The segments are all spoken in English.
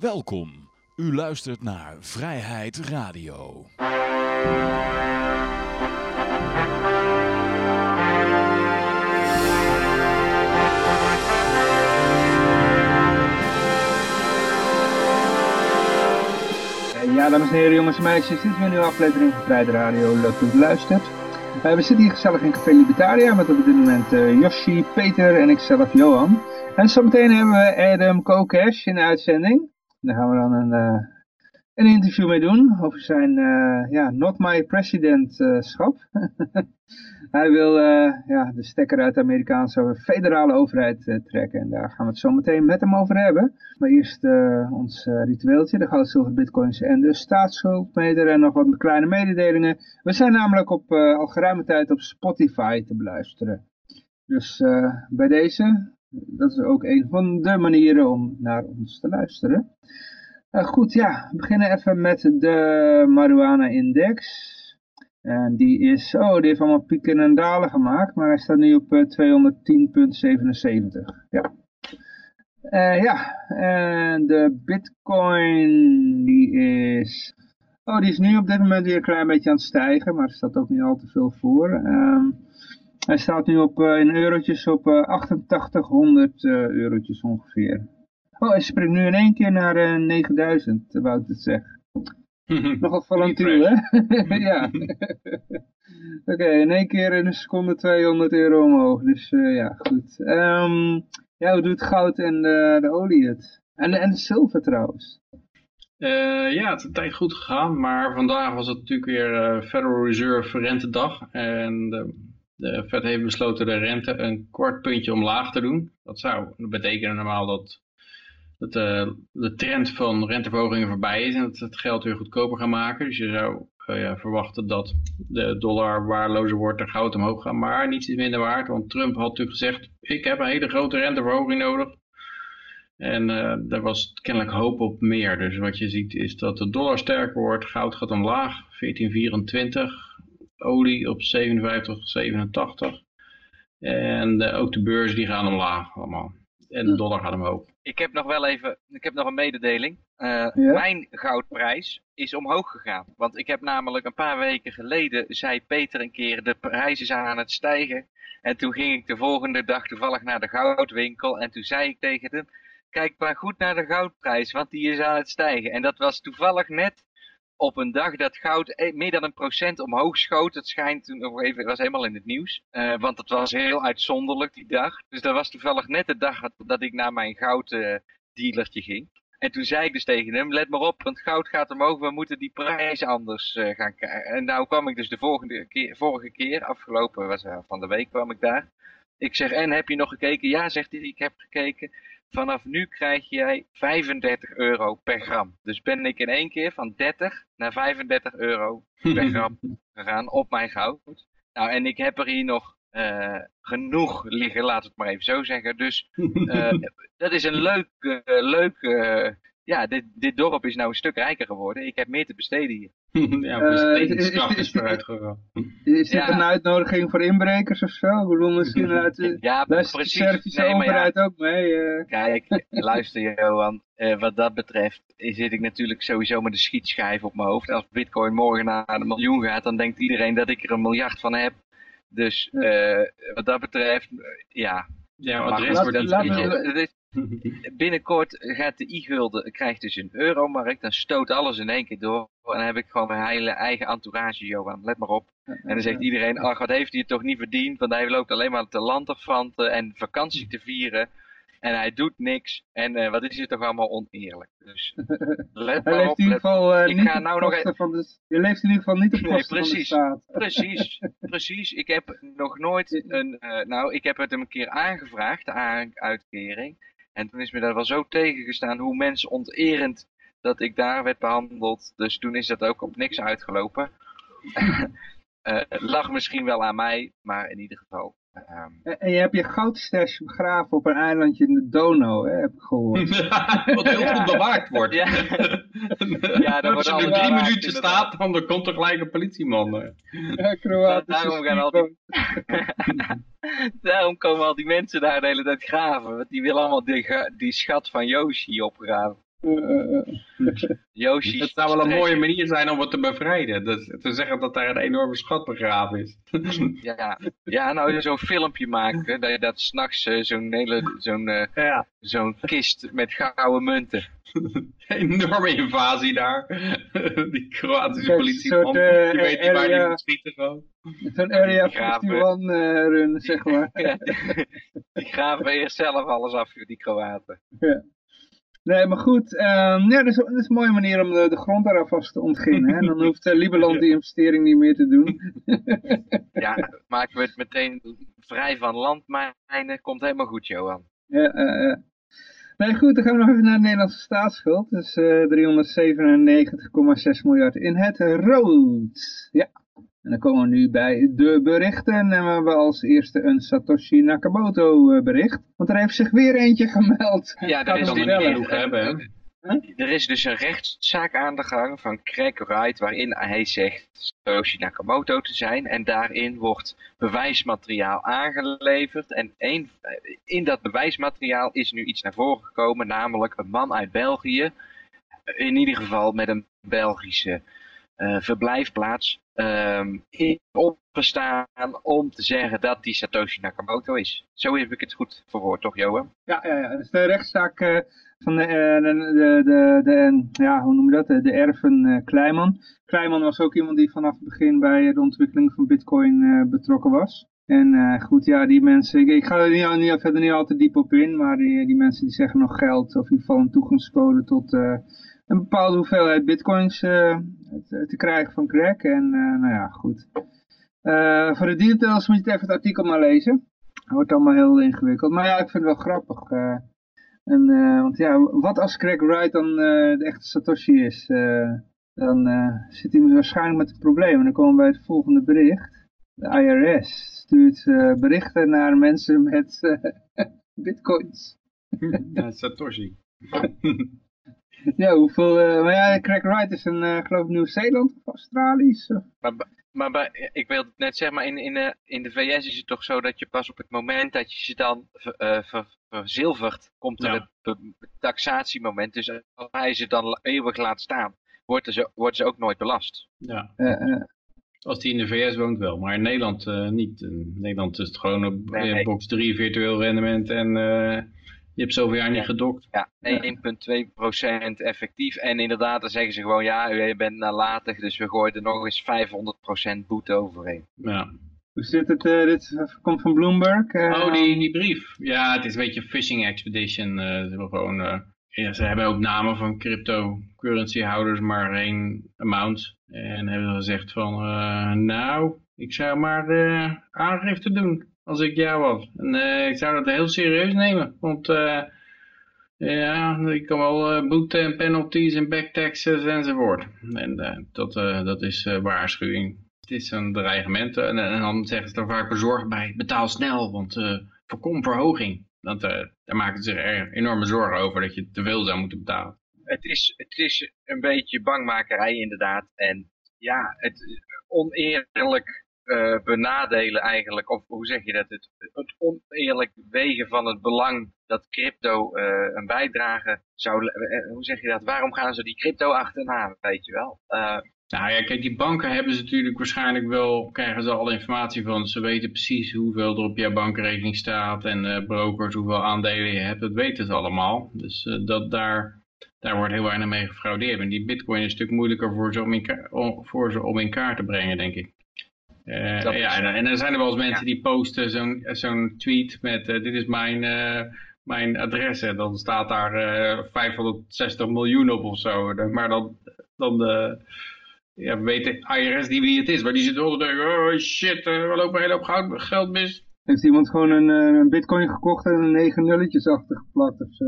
Welkom. U luistert naar Vrijheid Radio. Ja, dames en heren, jongens en meisjes, dit is weer een nieuwe aflevering van Vrijheid Radio. Leuk dat u luistert. Uh, we zitten hier gezellig in Café Libertaria met op dit moment uh, Yoshi, Peter en ikzelf Johan. En zometeen hebben we Adam Kokesh in de uitzending. Daar gaan we dan een, uh, een interview mee doen over zijn ja, Not My President-schap. Hij wil ja, de stekker uit de Amerikaanse federale overheid trekken. En daar gaan we het zo meteen met hem over hebben. Maar eerst ons ritueeltje, de goud, zilver, bitcoins en de staatsschuldmeter en nog wat kleine mededelingen. We zijn namelijk op, al geruime tijd op Spotify te beluisteren. Dus bij deze, dat is ook een van de manieren om naar ons te luisteren. Uh, goed, ja, we beginnen even met de marijuana index. En die is, oh, die heeft allemaal pieken en dalen gemaakt, maar hij staat nu op uh, 210,77. Ja. Uh, ja, en de bitcoin, die is, oh, die is nu op dit moment weer een klein beetje aan het stijgen, maar er staat ook niet al te veel voor. Um, hij staat nu op, uh, in eurotjes op uh, 8800 uh, eurotjes ongeveer. Oh, hij springt nu in één keer naar uh, 9000, wou ik het zeggen. Nogal volatiel, hè? ja. Oké, okay, in één keer in een seconde 200 euro omhoog. Dus ja, goed. Um, ja, hoe doet goud en de, de olie het? En, en de zilver trouwens? Uh, ja, het is een tijd goed gegaan, maar vandaag was het natuurlijk weer uh, Federal Reserve rentedag. En de, Fed heeft besloten de rente een kwart puntje omlaag te doen. Dat zou betekenen normaal dat, dat de, de trend van renteverhogingen voorbij is en dat het geld weer goedkoper gaan maken. Dus je zou uh, ja, verwachten dat de dollar waardelozer wordt en goud omhoog gaat, maar niets is minder waard. Want Trump had natuurlijk gezegd, ik heb een hele grote renteverhoging nodig. En daar was kennelijk hoop op meer. Dus wat je ziet is dat de dollar sterker wordt, goud gaat omlaag, 1424 olie op 57, 87. En de, ook de beurs die gaan omlaag allemaal. En de dollar gaat omhoog. Ik heb nog wel even, ik heb nog een mededeling. Uh, ja? Mijn goudprijs is omhoog gegaan. Want ik heb namelijk een paar weken geleden, zei Peter een keer, de prijs is aan het stijgen. En toen ging ik de volgende dag toevallig naar de goudwinkel. En toen zei ik tegen hem, kijk maar goed naar de goudprijs, want die is aan het stijgen. En dat was toevallig net op een dag dat goud meer dan een procent omhoog schoot. Het schijnt toen nog even, was helemaal in het nieuws. Uh, want het was heel uitzonderlijk die dag. Dus dat was toevallig net de dag dat ik naar mijn gouddealertje uh, ging. En toen zei ik dus tegen hem, let maar op, want goud gaat omhoog, we moeten die prijs anders gaan kijken. En nou kwam ik dus de volgende keer, vorige keer, afgelopen was, van de week kwam ik daar. Ik zeg, en heb je nog gekeken? Ja, zegt hij, ik heb gekeken vanaf nu krijg jij 35 euro per gram. Dus ben ik in één keer van 30 naar 35 euro per gram gegaan op mijn goud. Nou, en ik heb er hier nog uh, genoeg liggen, laat het maar even zo zeggen. Dus uh, dat is een leuk, uh, leuk ja, dit, dit dorp is nou een stuk rijker geworden. Ik heb meer te besteden hier. ja, bestedingskracht uh, is, is, is vooruit gegaan. Is dit ja. een uitnodiging voor inbrekers of zo? Ik bedoel, misschien uit de ja, precies. Servische nee, overheid ja. ook mee. Uh. Kijk, luister Johan. Uh, wat dat betreft zit ik natuurlijk sowieso met de schietschijf op mijn hoofd. Als bitcoin morgen naar de miljoen gaat, dan denkt iedereen dat ik er een miljard van heb. Dus wat dat betreft, ja. Ja, rest wordt niet binnenkort gaat de i-gulden, krijgt dus een euromarkt, dan stoot alles in één keer door. En dan heb ik gewoon mijn hele eigen entourage, Johan, let maar op. En dan zegt iedereen, ach wat heeft hij het toch niet verdiend, want hij loopt alleen maar te lanterfanten en vakantie te vieren. En hij doet niks. En uh, wat is het toch allemaal oneerlijk. Dus let maar hij op. In ieder geval, uh, ik ga nou nog even... van de, Je leeft in ieder geval niet op kosten nee, precies, van de staat. Precies, precies. Ik heb nog nooit een... Uh, nou, ik heb het hem een keer aangevraagd, de uitkering. En toen is me daar wel zo tegengestaan hoe mensenonterend dat ik daar werd behandeld. Dus toen is dat ook op niks uitgelopen. uh, het lag misschien wel aan mij, maar in ieder geval. Um... En, en je hebt je goudstash begraven op een eilandje in de Donau, hè, heb ik gehoord. Wat heel goed bewaakt wordt. Ja, ja dan Als je er drie minuten staat, dan komt er gelijk een politieman. Ja, Kroatisch. Daarom gaan al die... Daarom komen al die mensen daar de hele tijd graven. Want die willen allemaal die, die schat van Yoshi opgraven. Yoshi. Het zou wel een mooie manier zijn om het te bevrijden. Dus te zeggen dat daar een enorme schat begraven is. ja, ja, nou zo'n filmpje maken. Dat je dat s'nachts uh, zo'n hele zo'n uh, ja. zo'n kist met gouden munten. enorme invasie daar. die Kroatische politie. Soort, uh, die weet niet waar die moet schieten gewoon. Zo'n area 51 run, zeg maar. ja, die graven eerst zelf alles af, die Kroaten. Ja. Nee, maar goed. Um, ja, dat is, dat is, een mooie manier om de, de grond daar alvast te ontginnen. Hè? Dan hoeft uh, Lieberland die investering niet meer te doen. ja, maken we het meteen vrij van landmijnen. Komt helemaal goed, Johan. Ja, uh, uh. Nee, goed, dan gaan we nog even naar de Nederlandse staatsschuld. Dus 397,6 miljard in het rood. Ja. En dan komen we nu bij de berichten. En we hebben als eerste een Satoshi Nakamoto eh, bericht. Want er heeft zich weer eentje gemeld. Ja, er is, genoeg hebben. er is dus een rechtszaak aan de gang van Craig Wright waarin hij zegt Satoshi Nakamoto te zijn. En daarin wordt bewijsmateriaal aangeleverd. En een, in dat bewijsmateriaal is nu iets naar voren gekomen, namelijk een man uit België. In ieder geval met een Belgische uh, verblijfplaats um, in opgestaan om te zeggen dat die Satoshi Nakamoto is. Zo heb ik het goed verwoord, toch Johan? Ja, ja. Dus de rechtszaak uh, van de, uh, de, de, de, ja, hoe noem je dat, de, erven Kleiman. Kleiman was ook iemand die vanaf het begin bij de ontwikkeling van bitcoin betrokken was. En goed, ja, die mensen, ik, ik ga er niet, niet, verder niet al te diep op in, maar die, die mensen die zeggen nog geld, of in ieder geval een toegangscode tot een bepaalde hoeveelheid bitcoins uh, te, te, krijgen van Greg. En uh, nou ja, goed. Uh, voor de details moet je even het artikel maar lezen. Het wordt allemaal heel ingewikkeld. Maar ja, ik vind het wel grappig. en, want ja, wat als Greg Wright dan de echte Satoshi is? dan zit hij waarschijnlijk met een probleem. En dan komen we bij het volgende bericht. De IRS stuurt berichten naar mensen met bitcoins. Ja, Satoshi. Ja, hoeveel... Uh, maar ja, Craig Wright is een, uh, geloof ik, Nieuw-Zeeland of Australisch. Maar, maar bij, ik wilde net zeggen, maar in, in, uh, in de VS is het toch zo dat je pas op het moment dat je ze dan ver, verzilvert, komt er het taxatiemoment. Dus als hij ze dan eeuwig laat staan, worden ze, worden ze ook nooit belast. Ja. Als die in de VS woont wel, maar in Nederland niet. In Nederland is het gewoon op nee, box 3 virtueel rendement en je hebt zoveel jaar niet gedokt. Ja, 1,2% effectief. En inderdaad, dan zeggen ze gewoon, ja, u bent nalatig, dus we gooien er nog eens 500% boete overheen. Ja. Hoe zit het? Uh, dit komt van Bloomberg. Uh, oh, die, die brief. Ja, het is een beetje een phishing expedition. Uh, ze, gewoon, ja, ze hebben ook namen van cryptocurrency houders, maar geen amount. En hebben gezegd van, nou, ik zou maar aangifte doen als ik jou was. En uh, ik zou dat heel serieus nemen, want uh, ja, ik kan wel uh, boete en penalties en backtaxes enzovoort. En dat, dat is waarschuwing. Het is een dreigement en, en, dan zeggen ze er vaak bezorgd bij, betaal snel, want voorkom verhoging. Want daar maken ze zich er enorme zorgen over dat je te veel zou moeten betalen. Het is, het is een beetje bangmakerij inderdaad. En ja, het oneerlijk uh, benadelen eigenlijk, of hoe zeg je dat, het, het oneerlijk wegen van het belang dat crypto uh, een bijdrage zou, uh, hoe zeg je dat, waarom gaan ze die crypto achterna, weet je wel. nou ja, kijk, die banken hebben ze natuurlijk waarschijnlijk wel, krijgen ze alle informatie van, ze weten precies hoeveel er op jouw bankrekening staat en brokers, hoeveel aandelen je hebt, dat weten ze allemaal. Dus dat daar, daar wordt heel weinig mee gefraudeerd. En die bitcoin is een stuk moeilijker voor ze voor ze om in kaart te brengen, denk ik. Uh, ja, en, en, dan zijn er wel eens mensen die posten zo'n zo'n tweet met uh, dit is mijn, uh, mijn adres en dan staat daar 560 miljoen op of zo. Maar dan, dan ja, weet de IRS niet wie het is, maar die zit wel te denken, oh shit, we lopen een hele hoop geld mis. Heeft iemand gewoon een, een bitcoin gekocht en een negen nulletjes achtergeplakt of zo?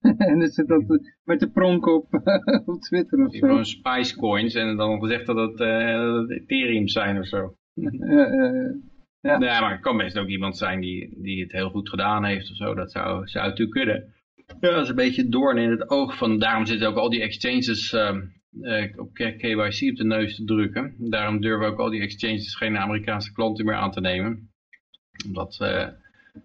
en dan zit dat met de pronk op, op Twitter of zo. Gewoon spice coins en dan gezegd dat het, uh, Ethereum zijn of zo. Ja. ja, maar het kan best ook iemand zijn die, die het heel goed gedaan heeft of zo. Dat zou, zou natuurlijk kunnen. Ja, dat is een beetje doorn in het oog van, daarom zitten ook al die exchanges uh, op KYC op de neus te drukken. Daarom durven ook al die exchanges geen Amerikaanse klanten meer aan te nemen. Omdat ze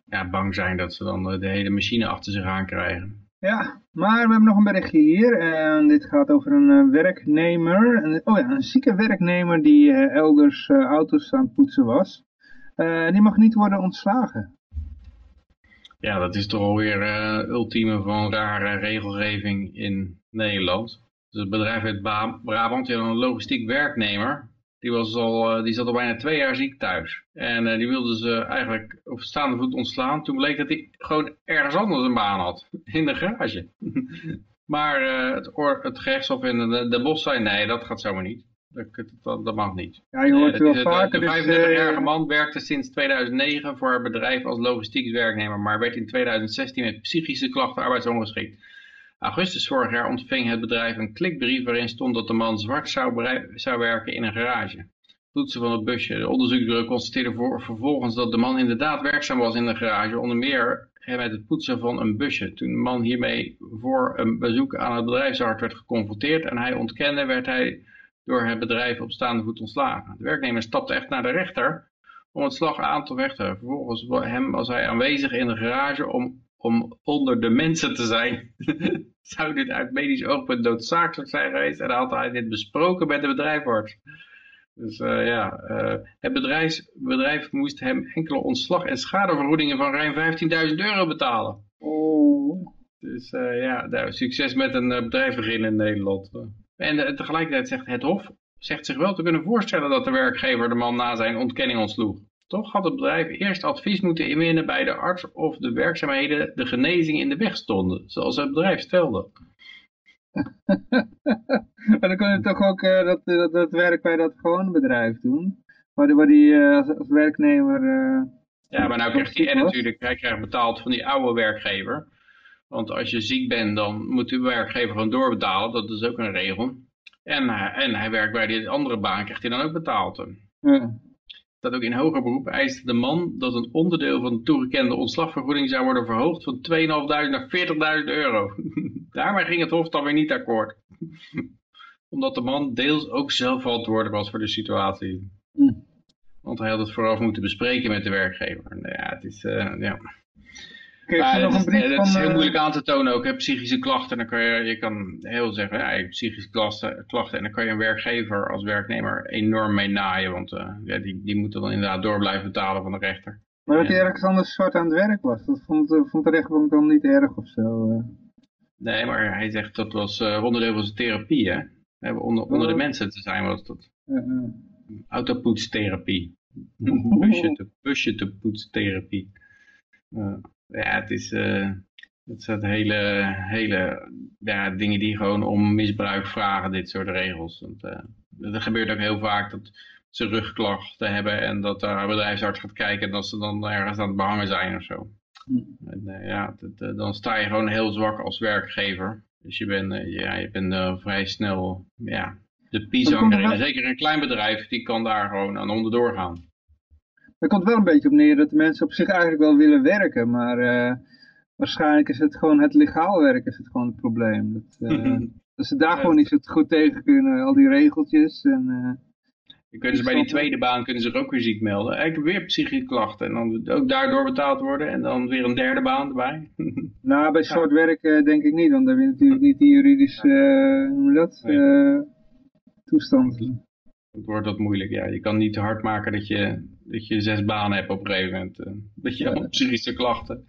ja, bang zijn dat ze dan de hele machine achter zich aan krijgen. Ja, maar we hebben nog een berichtje hier. En dit gaat over een werknemer. oh ja, een zieke werknemer die elders auto's aan het poetsen was. die mag niet worden ontslagen. Ja, dat is toch alweer uh, ultieme van rare regelgeving in Nederland. Dus het bedrijf uit Brabant, die had een logistiek werknemer. Die, was al, uh, die zat al bijna twee jaar ziek thuis. En uh, die wilden ze eigenlijk op staande voet ontslaan. Toen bleek dat hij gewoon ergens anders een baan had. In de garage. maar het, het gerechtshof in de, de bos zei, nee, dat gaat zomaar niet. Dat, dat, mag niet. Ja, je hoort wel vaker. De, 35-jarige man werkte sinds 2009 voor het bedrijf als logistiek werknemer, maar werd in 2016 met psychische klachten arbeidsongeschikt. Augustus vorig jaar ontving het bedrijf een klikbrief waarin stond dat de man zwart zou, zou werken in een garage. Toetsen van het busje. De onderzoeksbureau constateerde vervolgens dat de man inderdaad werkzaam was in de garage, onder meer met het poetsen van een busje. Toen de man hiermee voor een bezoek aan het bedrijfsarts werd geconfronteerd en hij ontkende, werd hij door het bedrijf op staande voet ontslagen. De werknemer stapte echt naar de rechter om het slag aan te vechten. Vervolgens hem was hij aanwezig in de garage om, om onder de mensen te zijn. Zou dit uit medisch oogpunt noodzakelijk zijn geweest en had hij dit besproken met de bedrijfarts. Dus uh, ja, uh, het bedrijf, bedrijf moest hem enkele ontslag- en schadevergoedingen van ruim 15.000 euro betalen. Oh. Dus uh, ja, nou, succes met een bedrijf beginnen in Nederland. En tegelijkertijd zegt het Hof zegt zich wel te kunnen voorstellen dat de werkgever de man na zijn ontkenning ontsloeg. Toch had het bedrijf eerst advies moeten inwinnen bij de arts of de werkzaamheden de genezing in de weg stonden, zoals het bedrijf stelde. maar dan kun je toch ook uh, dat, dat, dat, werk bij dat gewone bedrijf doen, waar die, waar die uh, als, werknemer... ja, maar nou krijgt hij natuurlijk, hij krijgt betaald van die oude werkgever. Want als je ziek bent, dan moet de werkgever gewoon doorbetalen. Dat is ook een regel. En, eh, en hij werkt bij die andere baan, krijgt hij dan ook betaald. Ja. Dat ook in hoger beroep eist de man dat een onderdeel van de toegekende ontslagvergoeding zou worden verhoogd van 2.500 naar 40.000 euro. Daarmee ging het Hof dan weer niet akkoord. Omdat de man deels ook zelf verantwoordelijk was voor de situatie. Hm. Want hij had het vooraf moeten bespreken met de werkgever. Nou ja, het is, uh, ja maar nog een brief dat is heel eh, moeilijk aan te tonen ook. Hè? Psychische klachten, dan kan je, je kan heel zeggen, ja, je hebt psychische klachten, klachten. En dan kan je een werkgever als werknemer enorm mee naaien. Want uh, ja, die, die moeten dan inderdaad door blijven betalen van de rechter. Maar dat hij ergens anders zwart aan het werk was, dat vond, uh, vond de rechtbank dan niet erg of zo? Uh. Nee, maar hij zegt dat was onderdeel van zijn therapie, hè? Onder, onder de oh. mensen te zijn was dat. Autopoetstherapie. busje, te, busje te poetstherapie ja, het is, uh, het zijn hele, hele ja, dingen die gewoon om misbruik vragen, dit soort regels. Want, uh, er gebeurt ook heel vaak dat ze rugklachten hebben en dat de bedrijfsarts gaat kijken en dat ze dan ergens aan het behangen zijn of zo. Hm. En, uh, ja, dat, dan sta je gewoon heel zwak als werkgever. Dus je bent, ja, je bent vrij snel ja, de piezanger. Zeker een klein bedrijf, die kan daar gewoon aan onderdoor gaan. Er komt wel een beetje op neer dat de mensen op zich eigenlijk wel willen werken, maar uh, waarschijnlijk is het gewoon het legaal werken is het gewoon het probleem. Dat, uh, dat ze daar gewoon niet zo goed tegen kunnen, al die regeltjes en... Uh, dan kunnen ze bij die tweede baan kunnen ze ook weer ziek melden. Eigenlijk weer psychische klachten en dan ook daardoor betaald worden en dan weer een derde baan erbij. nou, bij soort werk denk ik niet, want daar heb je natuurlijk niet die juridische, hoe dat, toestand. Het wordt wat moeilijk, ja. Je kan niet te hard maken dat je dat je zes banen hebt op een gegeven moment. Eh, dat je allemaal psychische klachten.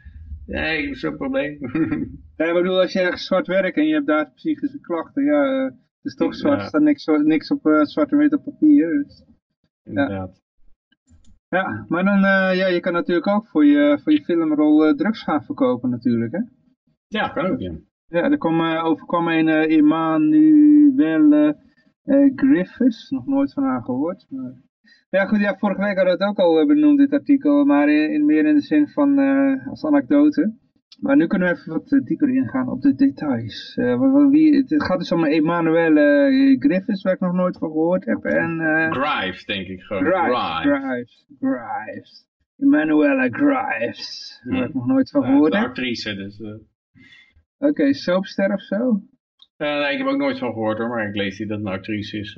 Nee, zo'n probleem. ja, ik bedoel, als je ergens zwart werkt en je hebt daar psychische klachten, ja, uh, het is toch zwart, er staat niks, niks op uh, zwart en wit op papier. Dus, Inderdaad. Ja. ja, maar dan, uh, ja, je kan natuurlijk ook voor je, voor je filmrol drugs gaan verkopen natuurlijk, hè? Ja, kan ook, ja. Ja, er kwam, overkwam een Emmanuel Griffiths, nog nooit van haar gehoord, maar... Ja goed, ja, vorige week hadden we het ook al eh, benoemd dit artikel, maar in, meer in de zin van uh, als anekdote. Maar nu kunnen we even wat eh, dieper ingaan op de details. Uh, wie, het gaat dus om Emanuele Griffiths, waar ik nog nooit van gehoord heb. En, Grives, denk ik gewoon. Grives, Grives, Grives. Emanuele Grives, waar ik nog nooit van gehoord heb. actrice, dus... Oké, okay, soapster of zo? Nee, ik heb ook nooit van gehoord hoor, maar ik lees die dat een actrice is.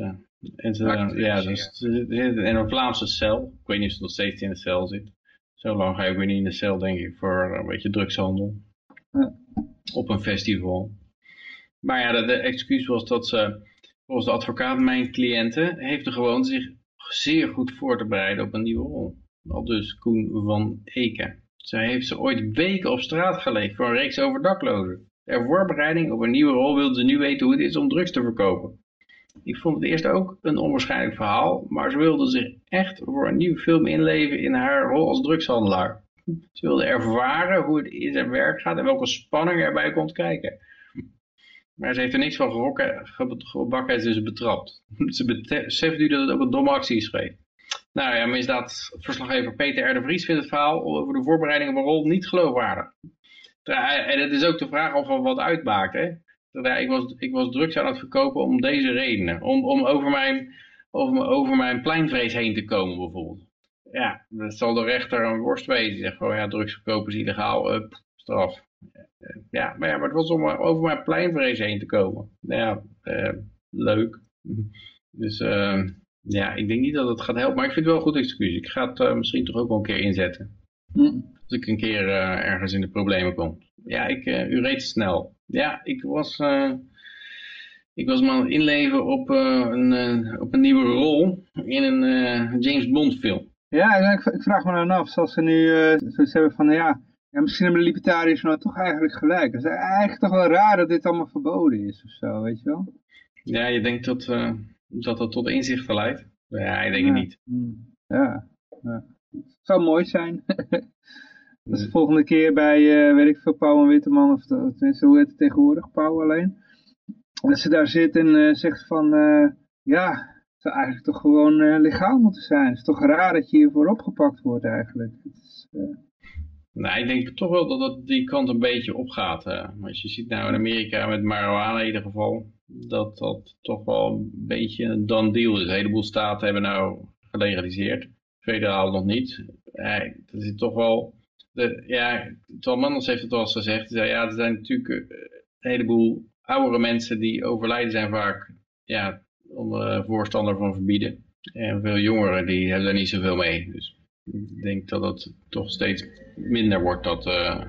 En ze, ja, dus, in een Vlaamse cel. Ik weet niet of ze nog steeds in de cel zit. Zo lang ga je ook weer niet in de cel, denk ik, voor een beetje drugshandel. op een festival. Maar ja, de, de excuus was dat ze, volgens de advocaat, mijn cliënten, heeft er gewoon zich zeer goed voor te bereiden op een nieuwe rol. Al dus Koen van Eken. Zij heeft ze ooit weken op straat gelegd voor een reeks over daklozen. Ter voorbereiding op een nieuwe rol wilde ze nu weten hoe het is om drugs te verkopen. Ik vond het eerst ook een onwaarschijnlijk verhaal, maar ze wilde zich echt voor een nieuwe film inleven in haar rol als drugshandelaar. Ze wilde ervaren hoe het in zijn werk gaat en welke spanning erbij komt kijken. Maar ze heeft er niks van gerokken, gebakken en ze is betrapt. Ze beseft nu dat het ook een domme actie is geweest. Nou ja, misdaadverslaggever Peter R. Vries vindt het verhaal over de voorbereiding op een rol niet geloofwaardig. En het is ook de vraag of er wat uitmaakt. Hè? ik, was, ik was drugs aan het verkopen om deze redenen. Om, om over, mijn, over, over mijn pleinvrees heen te komen bijvoorbeeld. Ja, dat zal de rechter een worst wezen. Zegt gewoon, ja, drugs verkopen is illegaal, up, straf. Ja, maar, ja, maar het was om over mijn pleinvrees heen te komen. Ja, leuk. Dus ja, ik denk niet dat het gaat helpen. Maar ik vind het wel een goed excuus. Ik ga het misschien toch ook wel een keer inzetten. Hm. Als ik een keer ergens in de problemen kom. Ja, ik, u reed snel. Ja, ik was, ik was me aan het inleven op, een, op een nieuwe rol in een James Bond film. Ja, ik, ik, vraag me dan af, zoals ze nu zoiets hebben van, ja, ja, misschien hebben de libertariërs nou toch eigenlijk gelijk. Het is eigenlijk toch wel raar dat dit allemaal verboden is of zo, weet je wel? Ja, je denkt dat uh, dat, dat tot inzichten leidt? Ja, ik denk het niet. Ja, ja. Het zou mooi zijn. dus de volgende keer bij, uh, weet ik veel, Pauw en Witteman, of tenminste, hoe heet het tegenwoordig, Pauw alleen. Dat ze daar zit en uh, zegt van, ja, het zou eigenlijk toch gewoon legaal moeten zijn. Het is toch raar dat je hiervoor opgepakt wordt eigenlijk. Het nou, ik denk toch wel dat het die kant een beetje opgaat. Als je ziet nou in Amerika met marijuana in ieder geval, dat dat toch wel een beetje een done deal is. Een heleboel staten hebben nou gelegaliseerd, federaal nog niet. Dat is toch wel, de, ja, Tom heeft het wel eens gezegd. Zei, ja, er zijn natuurlijk eh, een heleboel oudere mensen die overlijden zijn vaak ja, onder voorstander van verbieden. En veel jongeren die hebben er niet zoveel mee. Dus ik denk dat het toch steeds minder wordt dat, uh,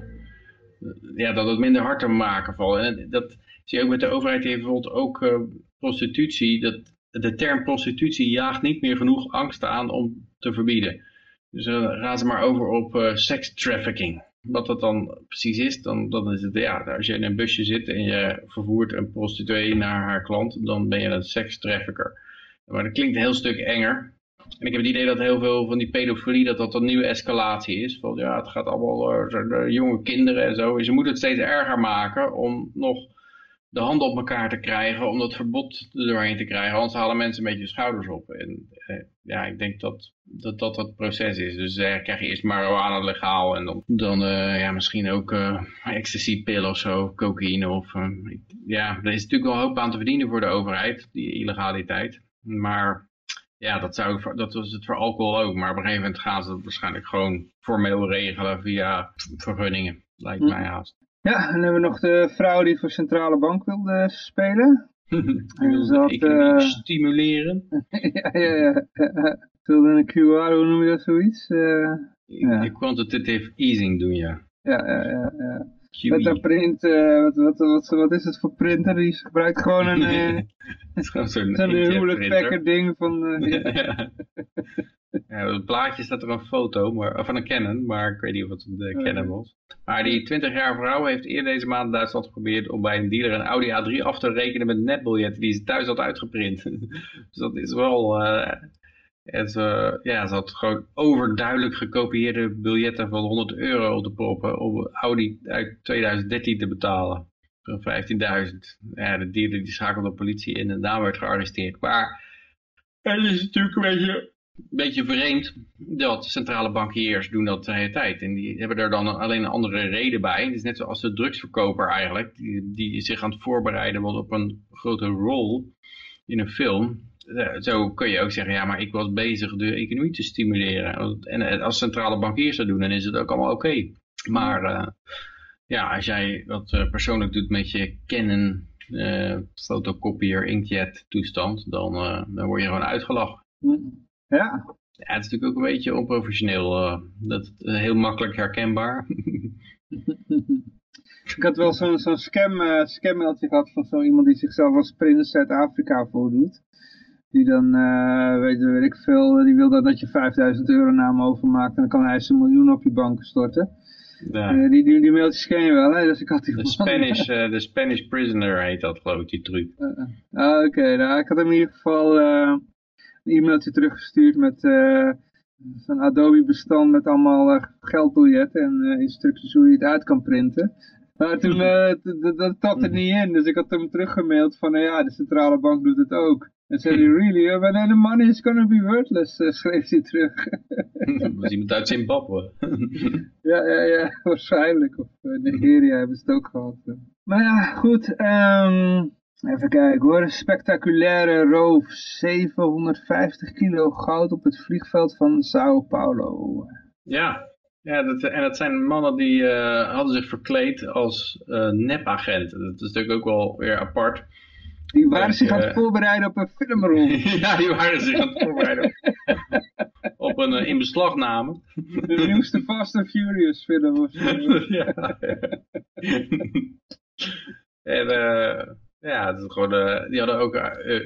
ja, dat het minder hard te maken valt. En dat zie je ook met de overheid, die bijvoorbeeld ook prostitutie. Dat, de term prostitutie jaagt niet meer genoeg angst aan om te verbieden. Dus uh, gaan ze maar over op uh, sex trafficking. Wat dat dan precies is, dan, is het, ja, als je in een busje zit en je vervoert een prostituee naar haar klant, dan ben je een sex trafficker. Maar dat klinkt een heel stuk enger. En ik heb het idee dat heel veel van die pedofilie, dat dat een nieuwe escalatie is. Van ja, het gaat allemaal de jonge kinderen en zo. Ze moeten het steeds erger maken om nog de handen op elkaar te krijgen, om dat verbod er doorheen te krijgen. Anders halen mensen een beetje de schouders op. En eh, ja, ik denk dat dat, dat het proces is. Dus eh, krijg je eerst marijuana legaal en dan, dan uh, ja, misschien ook uh, ecstasy-pillen of zo, cocaïne. Of, ja, er is natuurlijk wel hoop aan te verdienen voor de overheid, die illegaliteit. Maar ja, dat, zou, dat was het voor alcohol ook. Maar op een gegeven moment gaan ze dat waarschijnlijk gewoon formeel regelen via vergunningen. Lijkt hm. mij haast. Ja, en dan hebben we nog de vrouw die voor Centrale Bank wilde spelen. en dat, uh... stimuleren. ja, ja, ja. Wilde een QR, hoe noem je dat zoiets? Uh, ja. Quantitative easing doen, ja. Ja, ja, ja. ja. Met een print, uh, wat, wat, wat, wat, is het voor printer? Die gebruikt gewoon een, uh, zo'n zo huwelijk ding van... Uh, ja. ja, op het plaatje staat er een foto maar, van een Canon, maar ik weet niet of het de Canon was. Maar die 20 jaar vrouw heeft eerder deze maand in Duitsland geprobeerd om bij een dealer een Audi A3 af te rekenen met netbiljetten die ze thuis had uitgeprint. dus dat is wel en ze, ja, ze had gewoon overduidelijk gekopieerde biljetten van 100 euro op de proppen om Audi uit 2013 te betalen. Voor 15.000. Ja, de dealer die schakelde de politie in en daar werd gearresteerd. Maar het is natuurlijk een beetje, een beetje vreemd dat centrale bankiers doen dat de hele tijd. En die hebben er dan alleen een andere reden bij. Het is net zoals de drugsverkoper eigenlijk, die, die zich aan het voorbereiden wordt op een grote rol in een film zo kun je ook zeggen, ja, maar ik was bezig de economie te stimuleren. En als centrale bankiers dat doen, dan is het ook allemaal oké. Maar uh, ja, als jij wat persoonlijk doet met je Canon uh, fotocopier inkjet toestand, dan, dan word je gewoon uitgelachen. Ja. Ja, het is natuurlijk ook een beetje onprofessioneel. dat heel makkelijk herkenbaar. ik had wel zo'n zo'n scam, uh, gehad van zo iemand die zichzelf als prins Zuid-Afrika voordoet. Die dan, uh, weet, weet ik veel, die wil dat, dat je 5000 euro naar hem overmaakt en dan kan hij zijn miljoen op je bank storten. Ja. Uh, die, die, die mailtjes ken je wel, hè? Dus ik had die de, Spanish, uh, de Spanish Prisoner heet dat, geloof ik, die truc. Ah, Oké, nou, ik had hem in ieder geval een e-mailtje teruggestuurd met zo'n Adobe bestand met allemaal geldbiljetten en instructies hoe je het uit kan printen. Maar toen, dat er niet in, dus ik had hem teruggemaild van, nou ja, de centrale bank doet het ook. En zei hij, really? Uh, but then the money is gonna be worthless, uh, schreef hij terug. dat was iemand uit Zimbabwe. ja, ja, ja, waarschijnlijk. Of uh, Nigeria hebben ze het ook gehad. Maar ja, goed. Um, even kijken hoor. Spectaculaire roof. 750 kilo goud op het vliegveld van Sao Paulo. Ja, ja dat, en dat zijn mannen die hadden zich verkleed als nepagenten. Dat is natuurlijk ook wel weer apart. Die waren zich aan het voorbereiden op een filmrol. ja, die waren zich aan het voorbereiden op een uh, inbeslagname. De nieuwste Fast and Furious film. Of ja, En uh, ja, het is gewoon, uh, die hadden ook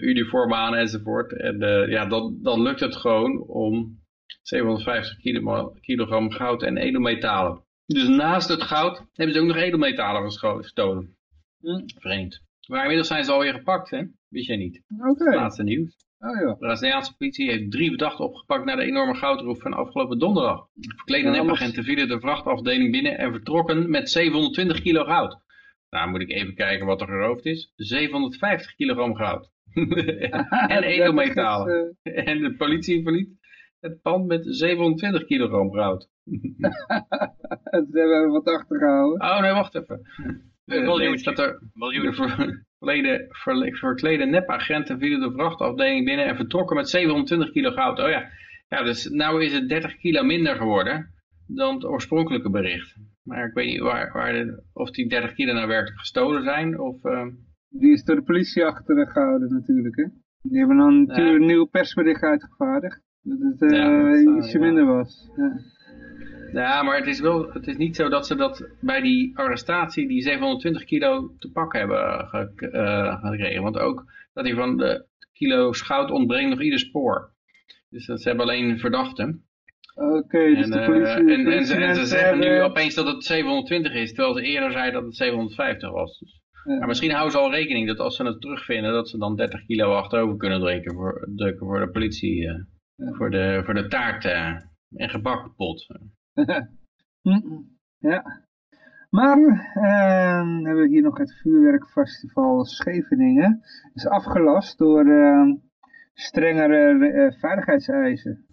uniformen aan enzovoort. En ja, dan, dan lukt het gewoon om 750 kilo, kilogram goud en edelmetalen. Dus naast het goud hebben ze ook nog edelmetalen gestolen. Hm. Vreemd. Maar inmiddels zijn ze alweer gepakt, hè? Wist jij niet. Oké. Okay. Laatste nieuws. Oh, ja. De Braziliaanse politie heeft drie verdachten opgepakt na de enorme goudroef van afgelopen donderdag. Verklede ja, nepagenten vielen de vrachtafdeling binnen en vertrokken met 720 kilo goud. Nou moet ik even kijken wat er geroofd is. 750 kilogram goud. en edelmetalen. Uh... En de politie verliet het pand met 720 kilogram goud. Ze hebben wat achtergehouden. Oh nee, wacht even. Uh, dat er verleden, verklede nepagenten vielen de vrachtafdeling binnen en vertrokken met 720 kilo goud. Oh ja, ja dus nou is het 30 kilo minder geworden dan het oorspronkelijke bericht. Maar ik weet niet waar, waar of die 30 kilo nou werkelijk gestolen zijn. Of, uh... Die is door de politie achtergehouden natuurlijk. Hè? Die hebben dan natuurlijk een nieuw persbericht uitgevaardigd. Dat het uh, ja, ietsje minder was. Ja. Ja, maar het is, wel, het is niet zo dat ze dat bij die arrestatie die 720 kilo te pakken hebben ge, uh, gekregen. Want ook dat die van de kilo goud ontbrengt nog ieder spoor. Dus dat ze hebben alleen verdachten. Oké, dus de politie... Uh, en, en, ze, en, ze, zeggen nu opeens dat het 720 is, terwijl ze eerder zeiden dat het 750 was. Dus. Maar misschien houden ze al rekening dat als ze het terugvinden, dat ze dan 30 kilo achterover kunnen drukken voor, drukken voor de politie, uh, ja. voor, de, voor de taart en gebakpot. ja. Maar uh, hebben we hier nog het vuurwerkfestival Scheveningen. is afgelast door uh, strengere uh, veiligheidseisen.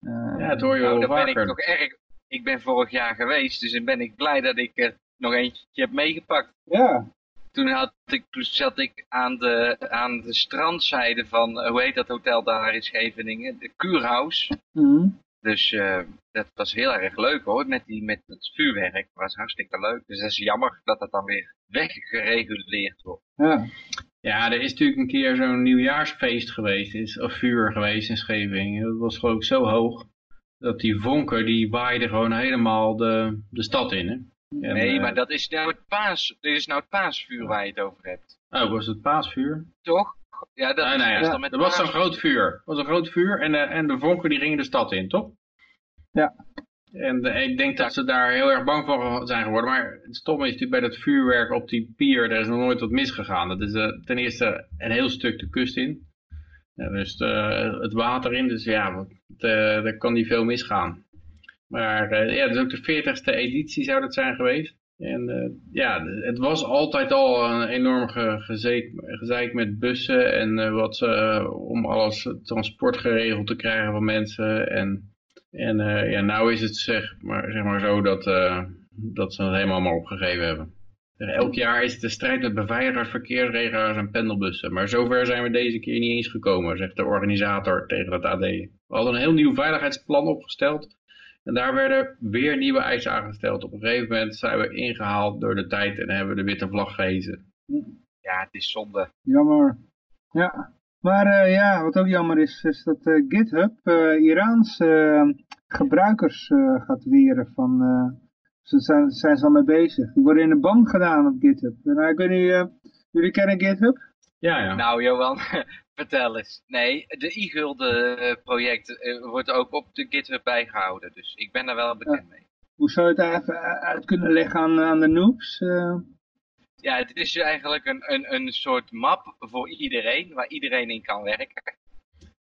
ja, het hoor je wel nou, ben ik toch erg. Ik ben vorig jaar geweest, dus dan ben ik blij dat ik er nog eentje heb meegepakt. Ja. Toen, had ik, toen zat ik aan de, aan de strandzijde van, hoe heet dat hotel daar in Scheveningen? De Kuurhaus. Mm dus uh, dat was heel erg leuk hoor, met, die, met het vuurwerk. Dat was hartstikke leuk. Dus dat is jammer dat dat dan weer weggereguleerd wordt. Ja. Ja, er is natuurlijk een keer zo'n nieuwjaarsfeest geweest, is, of vuur geweest in Scheveningen. Dat was geloof ik zo hoog, dat die vonken, die waaiden gewoon helemaal de, de stad in. Hè? En, nee, uh, maar dat is nou het paas, dit is nou het paasvuur waar je het over hebt. Oh, was het paasvuur? Toch? Ja, dat, nee, nee, ja. dat was zo'n groot vuur. Was een groot vuur en, de, en de vonken die gingen de stad in, toch? Ja. En de, ik denk dat ze daar heel erg bang voor zijn geworden. Maar het stomme is natuurlijk bij dat vuurwerk op die pier, daar is nog nooit wat misgegaan. Dat is uh, ten eerste een heel stuk de kust in. Ja, dus het water in, dus ja, daar kan niet veel misgaan. Maar ja, dat is ook de 40ste editie zou dat zijn geweest. En uh, ja, het was altijd al een enorm gezeik, met bussen en uh, wat uh, om alles transport geregeld te krijgen van mensen. En, en ja, nou is het zeg maar, zeg maar zo dat, dat ze het helemaal maar opgegeven hebben. Elk jaar is het de strijd met beveiligers, verkeersregelaars en pendelbussen. Maar zover zijn we deze keer niet eens gekomen, zegt de organisator tegen het AD. We hadden een heel nieuw veiligheidsplan opgesteld en daar werden weer nieuwe eisen aangesteld. Op een gegeven moment zijn we ingehaald door de tijd en hebben we de witte vlag gehezen. Ja, het is zonde. Jammer. Ja. Maar uh, ja, wat ook jammer is, is dat uh, GitHub uh, Iraanse gebruikers gaat weren van Ze zijn, zijn ze al mee bezig. Die worden in de band gedaan op GitHub. Nou, ik weet niet, jullie kennen GitHub? Ja, ja. Nou, Johan, vertel eens. Nee, de e-gulden project wordt ook op de GitHub bijgehouden. Dus ik ben daar wel bekend mee. Hoe zou je het even uit kunnen leggen aan, aan de noobs? Ja, het is eigenlijk een, een, een soort map voor iedereen, waar iedereen in kan werken.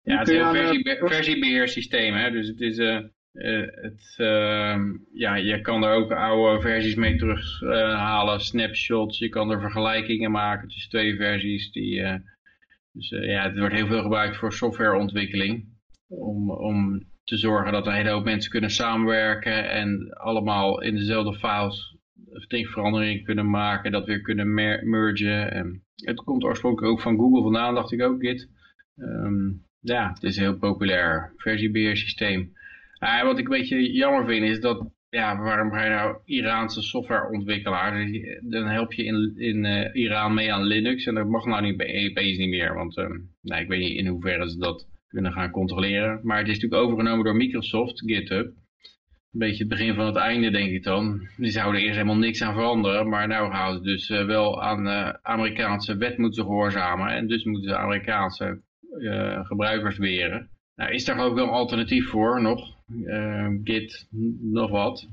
Ja, het is een versie, versiebeheersysteem. Hè? Dus het is... Uh, het, uh, ja, je kan er ook oude versies mee terughalen, uh, snapshots. Je kan er vergelijkingen maken tussen twee versies. Die, dus ja, het wordt heel veel gebruikt voor softwareontwikkeling. Om, om te zorgen dat een hele hoop mensen kunnen samenwerken en allemaal in dezelfde files veranderingen kunnen maken, dat weer kunnen mergen. En het komt oorspronkelijk ook van Google vandaan, dacht ik ook, Git. Um, ja, het is een heel populair versiebeheersysteem. Uh, wat ik een beetje jammer vind is dat, ja, waarom ga je nou Iraanse softwareontwikkelaar, dan help je in, in uh, Iran mee aan Linux en dat mag nou niet bij EP's niet meer, want uh, nou, ik weet niet in hoeverre ze dat kunnen gaan controleren. Maar het is natuurlijk overgenomen door Microsoft, GitHub een beetje het begin van het einde, denk ik dan. Die zouden eerst helemaal niks aan veranderen, maar nou gaan ze dus uh, wel aan uh, Amerikaanse wet moeten gehoorzamen. En dus moeten ze Amerikaanse gebruikers weren. Nou, is daar ik wel een alternatief voor nog. Git, nog wat.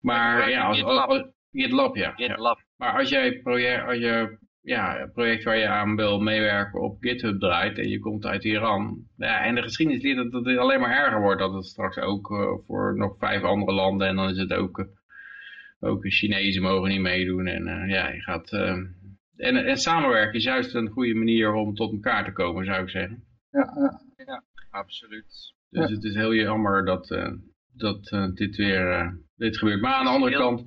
Maar ja, als, als, GitLab, ja. GitLab. ja. Maar als jij project, als je ja, project waar je aan wil meewerken op GitHub draait en je komt uit Iran. Ja, en de geschiedenis leert dat het alleen maar erger wordt. Dat het straks ook uh, voor nog vijf andere landen en dan is het ook, uh, ook Chinezen mogen niet meedoen. En uh, ja, je gaat... en, en samenwerken is juist een goede manier om tot elkaar te komen, zou ik zeggen. Ja, ja. ja absoluut. Dus ja. het is heel jammer dat, dat dit weer dit gebeurt. Maar aan de andere kant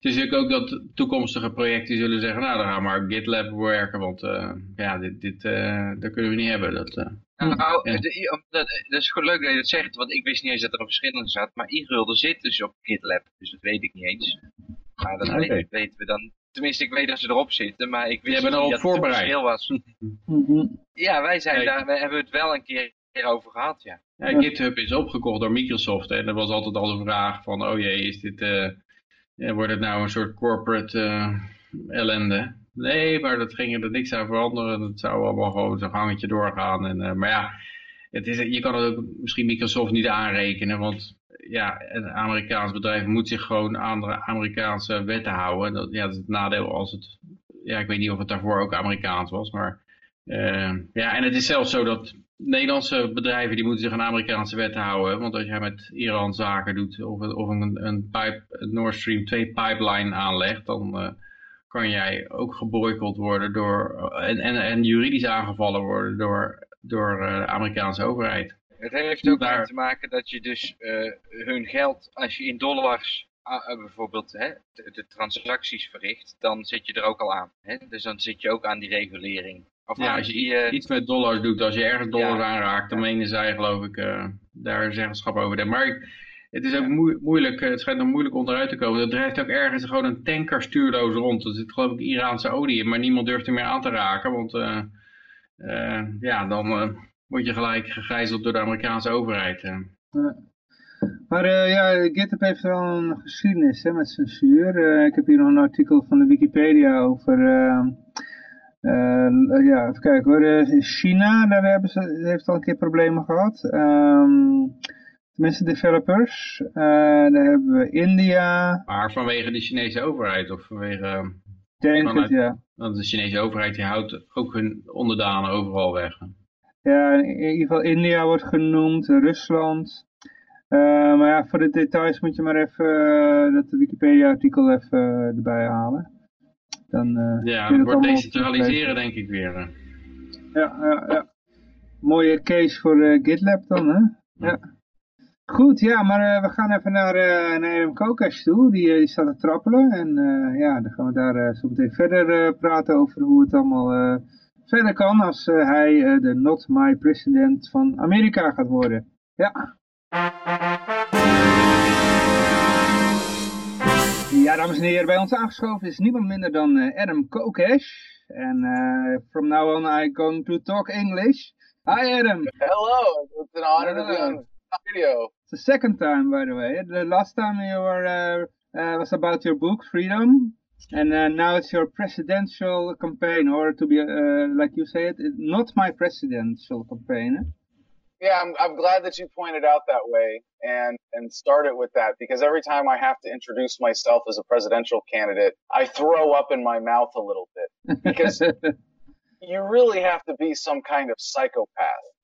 het is natuurlijk ook dat toekomstige projecten zullen zeggen, nou dan gaan we maar op GitLab werken, want uh, ja, dit, dit uh, dat kunnen we niet hebben. Dat, uh, nou, ja. de, dat, dat, is gewoon leuk dat je dat zegt, want ik wist niet eens dat er een verschil in zat, maar e zit dus op GitLab, dus dat weet ik niet eens. Maar dat okay. weten we dan, tenminste ik weet dat ze erop zitten, maar ik wist niet dat het een verschil was. Mhm. ja, wij, zijn daar, wij hebben het wel een keer over gehad, ja. ja. GitHub is opgekocht door Microsoft en er was altijd al de vraag van, oh jee, is dit ja, wordt het nou een soort corporate uh, ellende? Nee, maar dat ging er niks aan veranderen. Dat zou allemaal gewoon zo'n gangetje doorgaan. En, uh, maar ja, het is, je kan het ook misschien Microsoft niet aanrekenen. Want ja, een Amerikaans bedrijf moet zich gewoon aan de Amerikaanse wetten houden. Dat, ja, dat is het nadeel als het... Ja, ik weet niet of het daarvoor ook Amerikaans was, maar... Uh, ja, en het is zelfs zo dat Nederlandse bedrijven die moeten zich aan Amerikaanse wetten houden. Want als jij met Iran zaken doet of, of een, een, pipe, een Nord Stream 2 pipeline aanlegt, dan uh, kan jij ook geboycott worden door, en, en, en juridisch aangevallen worden door, door uh, de Amerikaanse overheid. Het heeft ook Daar... te maken dat je dus uh, hun geld, als je in dollars bijvoorbeeld hè, de, de, transacties verricht, dan zit je er ook al aan. Hè? Dus dan zit je ook aan die regulering. Of ja, als je iets met dollars doet, als je ergens dollars aanraakt, dan menen zij geloof ik uh, daar zeggenschap over. Maar het is ook moeilijk, het schijnt nog moeilijk onderuit te komen. Er drijft ook ergens gewoon een tanker stuurloos rond. Er zit geloof ik Iraanse olie in, maar niemand durft er meer aan te raken. Want uh, ja, dan word je gelijk gegijzeld door de Amerikaanse overheid. Maar ja, GitHub heeft wel een geschiedenis hè, met censuur. ik heb hier nog een artikel van de Wikipedia over ja, even kijken hoor. Uh, China, daar hebben ze, heeft al een keer problemen gehad. Um, tenminste developers. Uh, daar hebben we India. Maar vanwege de Chinese overheid of vanwege... Denk het, ja. Want de Chinese overheid die houdt ook hun onderdanen overal weg. Ja, in ieder geval India wordt genoemd, Rusland. Uh, maar ja, voor de details moet je maar even uh, dat Wikipedia-artikel even uh, erbij halen. Dan, uh, ja, het wordt decentraliseren denk ik weer. Eh. Ja, ja, ja. Mooie case voor uh, GitLab dan, hè? Ja. Goed, ja, maar we gaan even naar, naar Adam Kokesh toe. Die, die staat te trappelen. En ja, dan gaan we daar zo meteen verder praten over hoe het allemaal verder kan als hij de Not My President van Amerika gaat worden. Ja. Ja, dames en heren, bij ons aangeschoven is niemand minder dan uh, Adam Kokesh. En uh, from now on I'm going to talk English. Hi Adam. Hello, it's an honor Hello. to be on video. It's the second time, by the way. The last time you were uh, was about your book, Freedom. And uh, now it's your presidential campaign, or to be, uh, like you say it, not my presidential campaign. Yeah, I'm, I'm glad that you pointed out that way and, and started with that because every time I have to introduce myself as a presidential candidate, I throw up in my mouth a little bit because you really have to be some kind of psychopath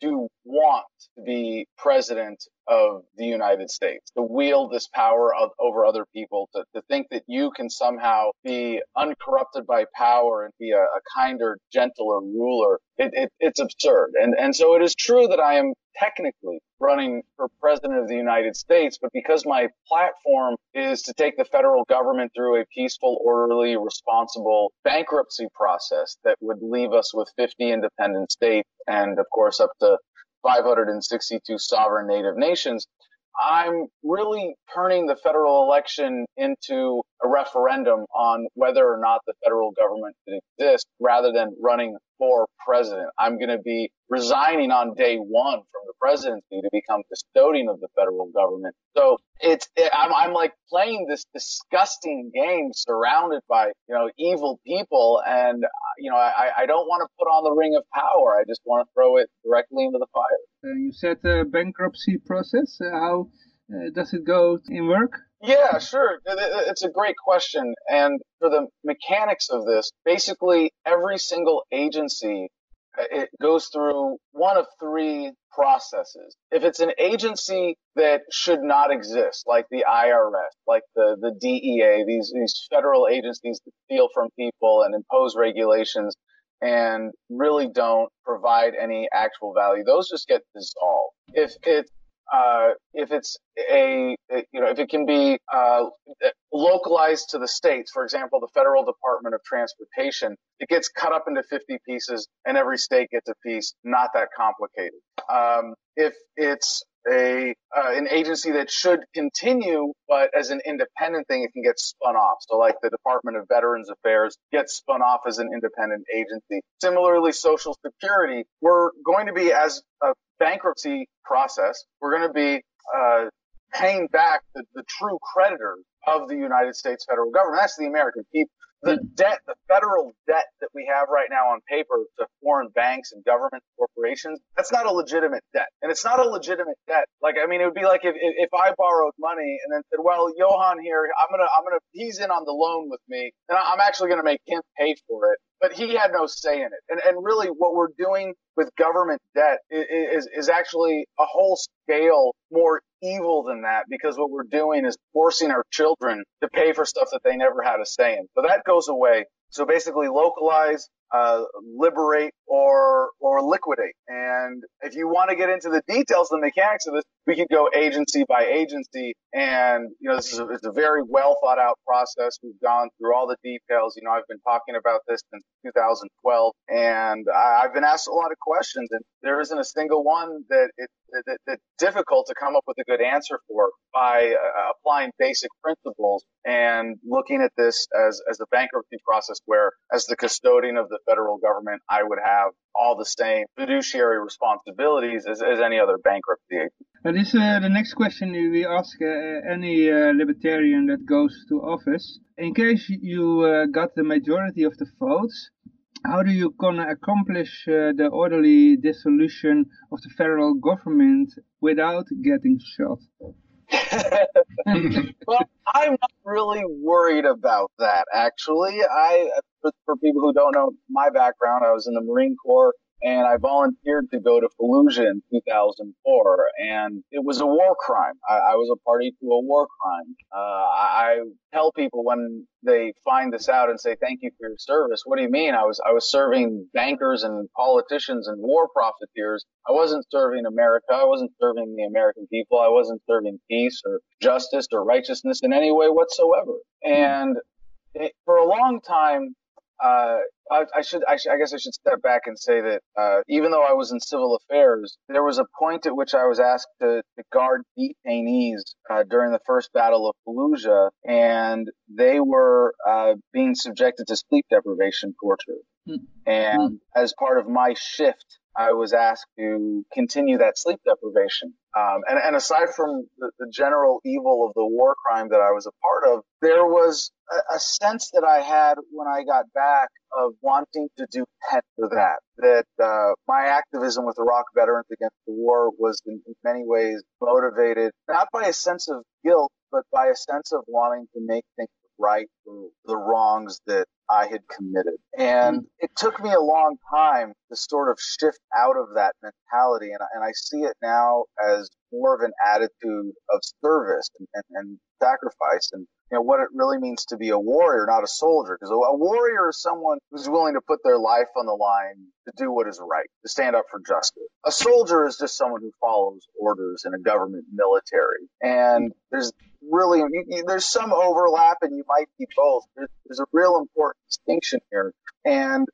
to want to be president of the United States, to wield this power of, over other people, to, to think that you can somehow be uncorrupted by power and be a, a kinder, gentler ruler. It, it, it's absurd. And, and so it is true that I am technically running for president of the United States, but because my platform is to take the federal government through a peaceful, orderly, responsible bankruptcy process that would leave us with 50 independent states and of course up to 562 sovereign native nations, I'm really turning the federal election into a referendum on whether or not the federal government can exist rather than running for president. I'm going to be resigning on day one from the presidency to become custodian of the federal government. So it's, it, I'm, I'm like playing this disgusting game surrounded by, you know, evil people. And, you know, I, I don't want to put on the ring of power. I just want to throw it directly into the fire. Uh, you said the bankruptcy process. Uh, how uh, does it go in work? Yeah, sure. It's a great question. And for the mechanics of this, basically every single agency uh, it goes through one of three processes. If it's an agency that should not exist, like the IRS, like the, the DEA, these, these federal agencies that steal from people and impose regulations and really don't provide any actual value, those just get dissolved. If it's uh, if it's a, you know, if it can be uh, localized to the states, for example, the Federal Department of Transportation, it gets cut up into 50 pieces and every state gets a piece, not that complicated. Um, if it's a uh, an agency that should continue, but as an independent thing, it can get spun off. So, like the Department of Veterans Affairs gets spun off as an independent agency. Similarly, Social Security, we're going to be as a bankruptcy process, we're going to be uh, paying back the, the true creditors of the United States federal government. That's the American people. The debt, the federal debt that we have right now on paper to foreign banks and government corporations, that's not a legitimate debt. And it's not a legitimate debt. Like, I mean, it would be like if, if I borrowed money and then said, well, Johan here, I'm going to, I'm going to, he's in on the loan with me and I'm actually going to make him pay for it but he had no say in it. And, and really what we're doing with government debt is, is actually a whole scale more evil than that because what we're doing is forcing our children to pay for stuff that they never had a say in. So that goes away. So basically localize, uh, liberate or or liquidate. And if you want to get into the details, the mechanics of this, we could go agency by agency. And you know, this is a, it's a very well thought out process. We've gone through all the details. You know, I've been talking about this since 2012, and I, have been asked a lot of questions, and there isn't a single one that it that, that's difficult to come up with a good answer for by uh, applying basic principles and looking at this as, as a bankruptcy process where as the custodian of the federal government, I would have all the same fiduciary responsibilities as, as any other bankruptcy. But this uh, the next question we ask uh, any uh, libertarian that goes to office. In case you uh, got the majority of the votes, how do you gonna accomplish uh, the orderly dissolution of the federal government without getting shot? well, I'm not really worried about that. Actually, I for, for people who don't know my background, I was in the Marine Corps and I volunteered to go to Fallujah in 2004, and it was a war crime. I, I was a party to a war crime. Uh, I, I tell people when they find this out and say thank you for your service, what do you mean? I was I was serving bankers and politicians and war profiteers. I wasn't serving America. I wasn't serving the American people. I wasn't serving peace or justice or righteousness in any way whatsoever. And it, for a long time, uh, I, I, should, I, I guess I should step back and say that uh, even though I was in civil affairs, there was a point at which I was asked to, to guard detainees uh, during the first Battle of Fallujah, and they were uh, being subjected to sleep deprivation torture. Mm. And as part of my shift I was asked to continue that sleep deprivation. Um, and, and, aside from the, the, general evil of the war crime that I was a part of, there was a, a, sense that I had when I got back of wanting to do pet for that. That uh, my activism with Iraq Veterans Against the War was in, in many ways motivated not by a sense of guilt, but by a sense of wanting to make things right for the wrongs that I had committed. And mm. it took me a long time to sort of shift out of that mentality. And, and I see it now as more of an attitude of service and, and, and sacrifice and you know, what it really means to be a warrior, not a soldier. Because a warrior is someone who's willing to put their life on the line to do what is right, to stand up for justice. A soldier is just someone who follows orders in a government military. And there's really, you, you, there's some overlap and you might be both. There's, there's a real important distinction here. And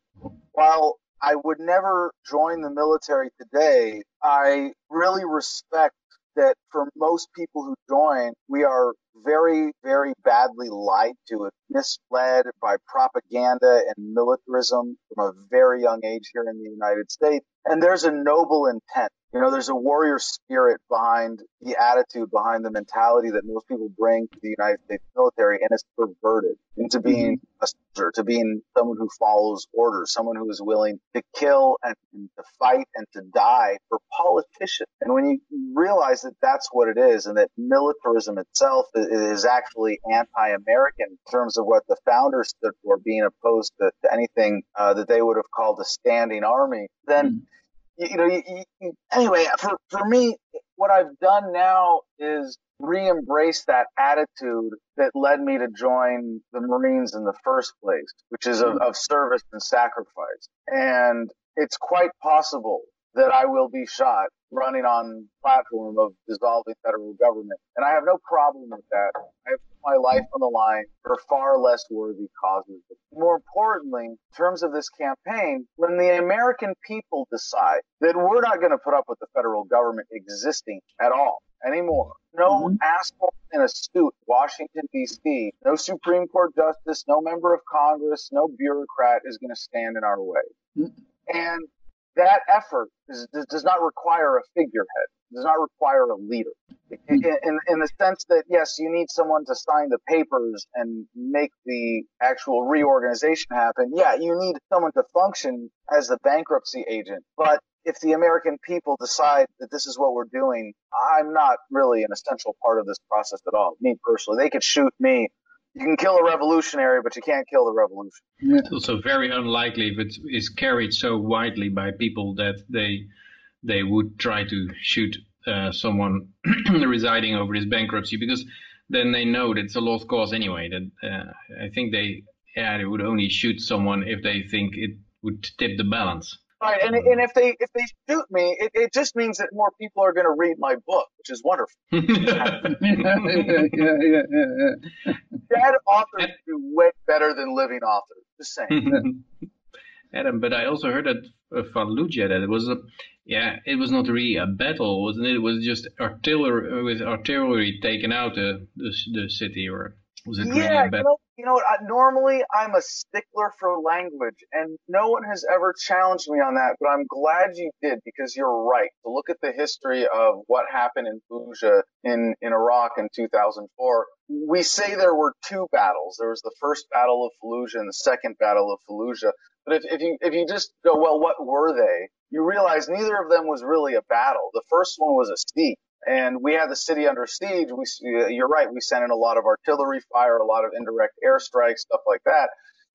while I would never join the military today, I really respect that for most people who join, we are very, very badly lied to and misled by propaganda and militarism from a very young age here in the United States. And there's a noble intent. You know, there's a warrior spirit behind the attitude, behind the mentality that most people bring to the United States military, and it's perverted into being mm-hmm. a soldier, to being someone who follows orders, someone who is willing to kill and, and to fight and to die for politicians. And when you realize that that's what it is, and that militarism itself is actually anti-American in terms of what the founders stood for, being opposed to, to anything uh, that they would have called a standing army, then. Mm-hmm you, know, you, you, anyway, for, for me, what I've done now is re-embrace that attitude that led me to join the Marines in the first place, which is of, of service and sacrifice. And it's quite possible that I will be shot running on platform of dissolving federal government. And I have no problem with that. I have put my life on the line for far less worthy causes. More importantly, in terms of this campaign, when the American people decide that we're not going to put up with the federal government existing at all anymore, no mm-hmm. asshole in a suit, Washington D.C., no Supreme Court justice, no member of Congress, no bureaucrat is going to stand in our way. Mm-hmm. And that effort is, does not require a figurehead, does not require a leader. In, hmm. in, in, the sense that, yes, you need someone to sign the papers and make the actual reorganization happen. Yeah, you need someone to function as the bankruptcy agent. But if the American people decide that this is what we're doing, I'm not really an essential part of this process at all. Me personally, they could shoot me you can kill a revolutionary, but you can't kill the revolution. It's also very unlikely if it is carried so widely by people that they they would try to shoot uh, someone residing over this bankruptcy because then they know that it's a lost cause anyway. That uh, I think they yeah they would only shoot someone if they think it would tip the balance. Right, and and if they if they shoot me, it, it just means that more people are going to read my book, which is wonderful. yeah, yeah, yeah, yeah, Dead authors do way better than living authors. Just saying. Adam, but I also heard that uh, Fallujah that it was a yeah it was not really a battle, wasn't it? It was just artillery with artillery taken out the the, the city, or was it yeah, a battle? you know what? I, normally I'm a stickler for language, and no one has ever challenged me on that. But I'm glad you did because you're right. To look at the history of what happened in Fallujah in in Iraq in 2004, we say there were two battles. There was the first battle of Fallujah and the second battle of Fallujah. But if, if you if you just go, well, what were they? You realize neither of them was really a battle. The first one was a siege and we had the city under siege. We, you're right. We sent in a lot of artillery fire, a lot of indirect airstrikes, stuff like that.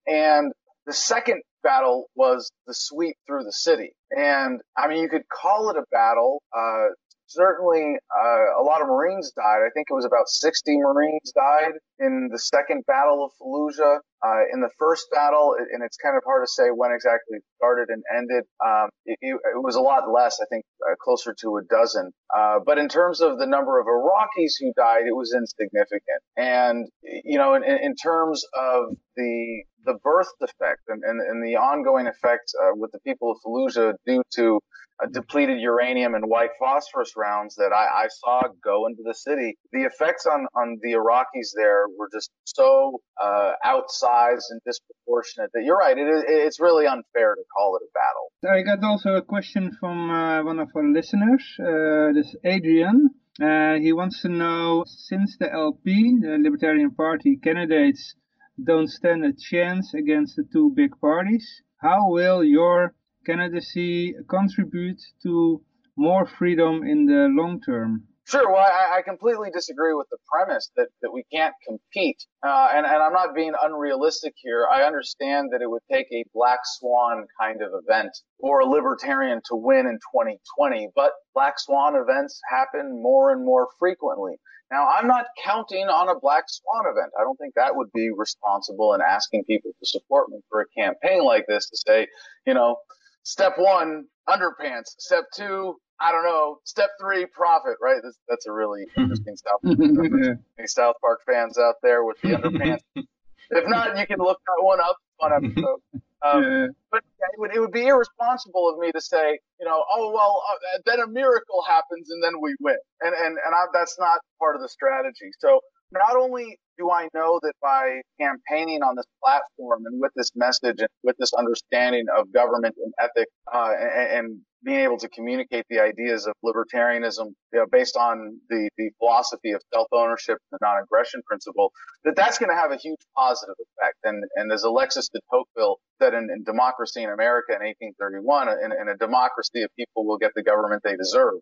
And the second battle was the sweep through the city. And I mean, you could call it a battle. Uh, certainly uh, a lot of Marines died. I think it was about 60 Marines died in the second battle of Fallujah. Uh, in the first battle, and it's kind of hard to say when exactly it started and ended. Um, it, it, was a lot less, I think, uh, closer to a dozen. Uh, but in terms of the number of Iraqis who died, it was insignificant. And you know, in, in terms of the the birth defect and, and, and the ongoing effects uh, with the people of Fallujah due to uh, depleted uranium and white phosphorus rounds that I, I, saw go into the city. The effects on, on the Iraqis there were just so uh, outsized and disproportionate that you're right. It, it's really unfair to call it a battle. I got also a question from uh, one of our listeners, uh, this Adrian. Uh, he wants to know, since the LP, the Libertarian Party candidates don't stand a chance against the two big parties, how will your candidacy contribute to more freedom in the long term? Sure. Well, I, I, completely disagree with the premise that, that we can't compete. Uh, and, and I'm not being unrealistic here. I understand that it would take a black swan kind of event for a libertarian to win in 2020, but black swan events happen more and more frequently. Now, I'm not counting on a black swan event. I don't think that would be responsible in asking people to support me for a campaign like this to say, you know, step one, underpants. Step two, I don't know. Step three, profit, right? This, that's a really interesting South Park. Any South Park fans out there with the underpants? if not, you can look that one up. Fun episode. Um, yeah. But yeah, it, would, it would be irresponsible of me to say, you know, oh well, uh, then a miracle happens and then we win, and and and I, that's not part of the strategy. So not only do I know that by campaigning on this platform and with this message and with this understanding of government and ethics uh, and, and, being able to communicate the ideas of libertarianism you know, based on the, the philosophy of self-ownership and the non-aggression principle, that that's going to have a huge positive effect. And, and as Alexis de Tocqueville said in, in Democracy in America in 1831, in, in a democracy, of people will get the government they deserve.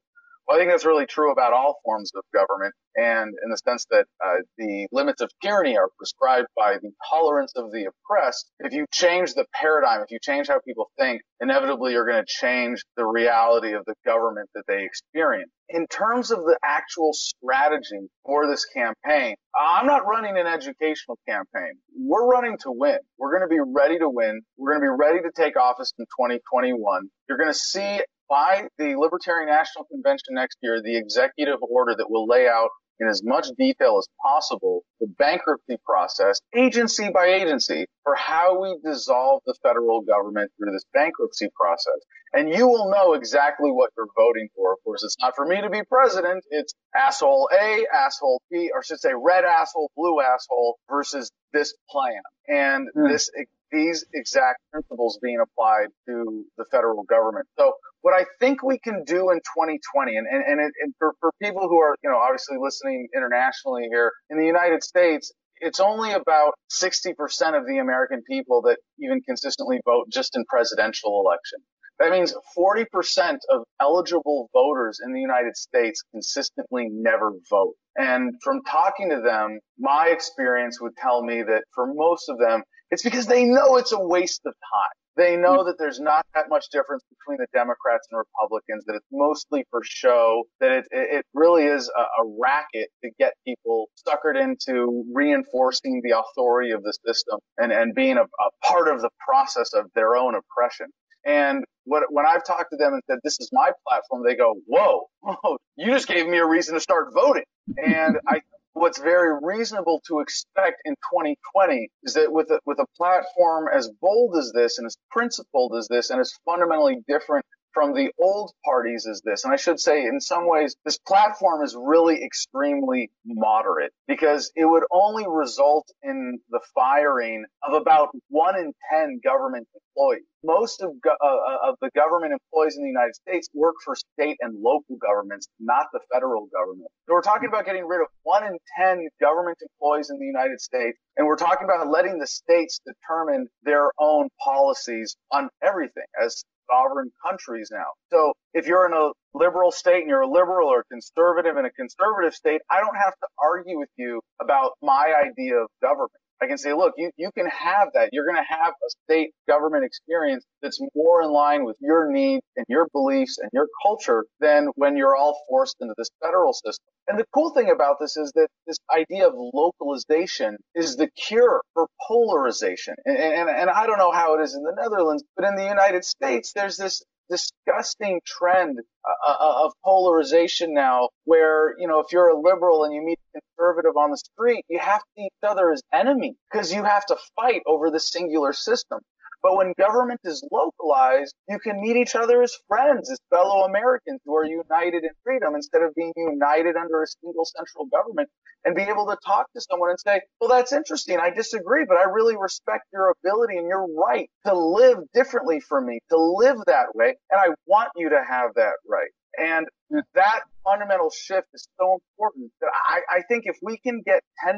Well, I think that's really true about all forms of government, and in the sense that uh, the limits of tyranny are prescribed by the tolerance of the oppressed. If you change the paradigm, if you change how people think, inevitably you're going to change the reality of the government that they experience. In terms of the actual strategy for this campaign, I'm not running an educational campaign. We're running to win. We're going to be ready to win. We're going to be ready to take office in 2021. You're going to see by the Libertarian National Convention next year the executive order that will lay out in as much detail as possible the bankruptcy process, agency by agency, for how we dissolve the federal government through this bankruptcy process. And you will know exactly what you're voting for. Of course, it's not for me to be president. It's asshole A, asshole B, or I should say red asshole, blue asshole versus this plan. And mm. this these exact principles being applied to the federal government. So what I think we can do in 2020, and, and, and, it, and for, for people who are, you know, obviously listening internationally here in the United States, it's only about 60% of the American people that even consistently vote just in presidential election. That means 40% of eligible voters in the United States consistently never vote. And from talking to them, my experience would tell me that for most of them, it's because they know it's a waste of time. They know that there's not that much difference between the Democrats and Republicans, that it's mostly for show, that it, it really is a, a racket to get people suckered into reinforcing the authority of the system and, and being a, a part of the process of their own oppression. And what, when I've talked to them and said, this is my platform, they go, whoa, whoa, you just gave me a reason to start voting. And I what's very reasonable to expect in 2020 is that with a, with a platform as bold as this and as principled as this and as fundamentally different from the old parties as this. And I should say, in some ways, this platform is really extremely moderate because it would only result in the firing of about one in 10 government employees. Most of, uh, uh, of the government employees in the United States work for state and local governments, not the federal government. So we're talking about getting rid of one in 10 government employees in the United States. And we're talking about letting the states determine their own policies on everything as sovereign countries now. So if you're in a liberal state and you're a liberal or conservative in a conservative state, I don't have to argue with you about my idea of government. I can say, look, you, you can have that. You're going to have a state government experience that's more in line with your needs and your beliefs and your culture than when you're all forced into this federal system. And the cool thing about this is that this idea of localization is the cure for polarization. And, and, and I don't know how it is in the Netherlands, but in the United States, there's this disgusting trend uh, uh, of polarization now where, you know, if you're a liberal and you meet a conservative on the street, you have to see each other as enemies because you have to fight over the singular system. But when government is localized, you can meet each other as friends, as fellow Americans who are united in freedom instead of being united under a single central government and be able to talk to someone and say, well, that's interesting. I disagree, but I really respect your ability and your right to live differently from me, to live that way. And I want you to have that right. And that fundamental shift is so important that I, I think if we can get 10%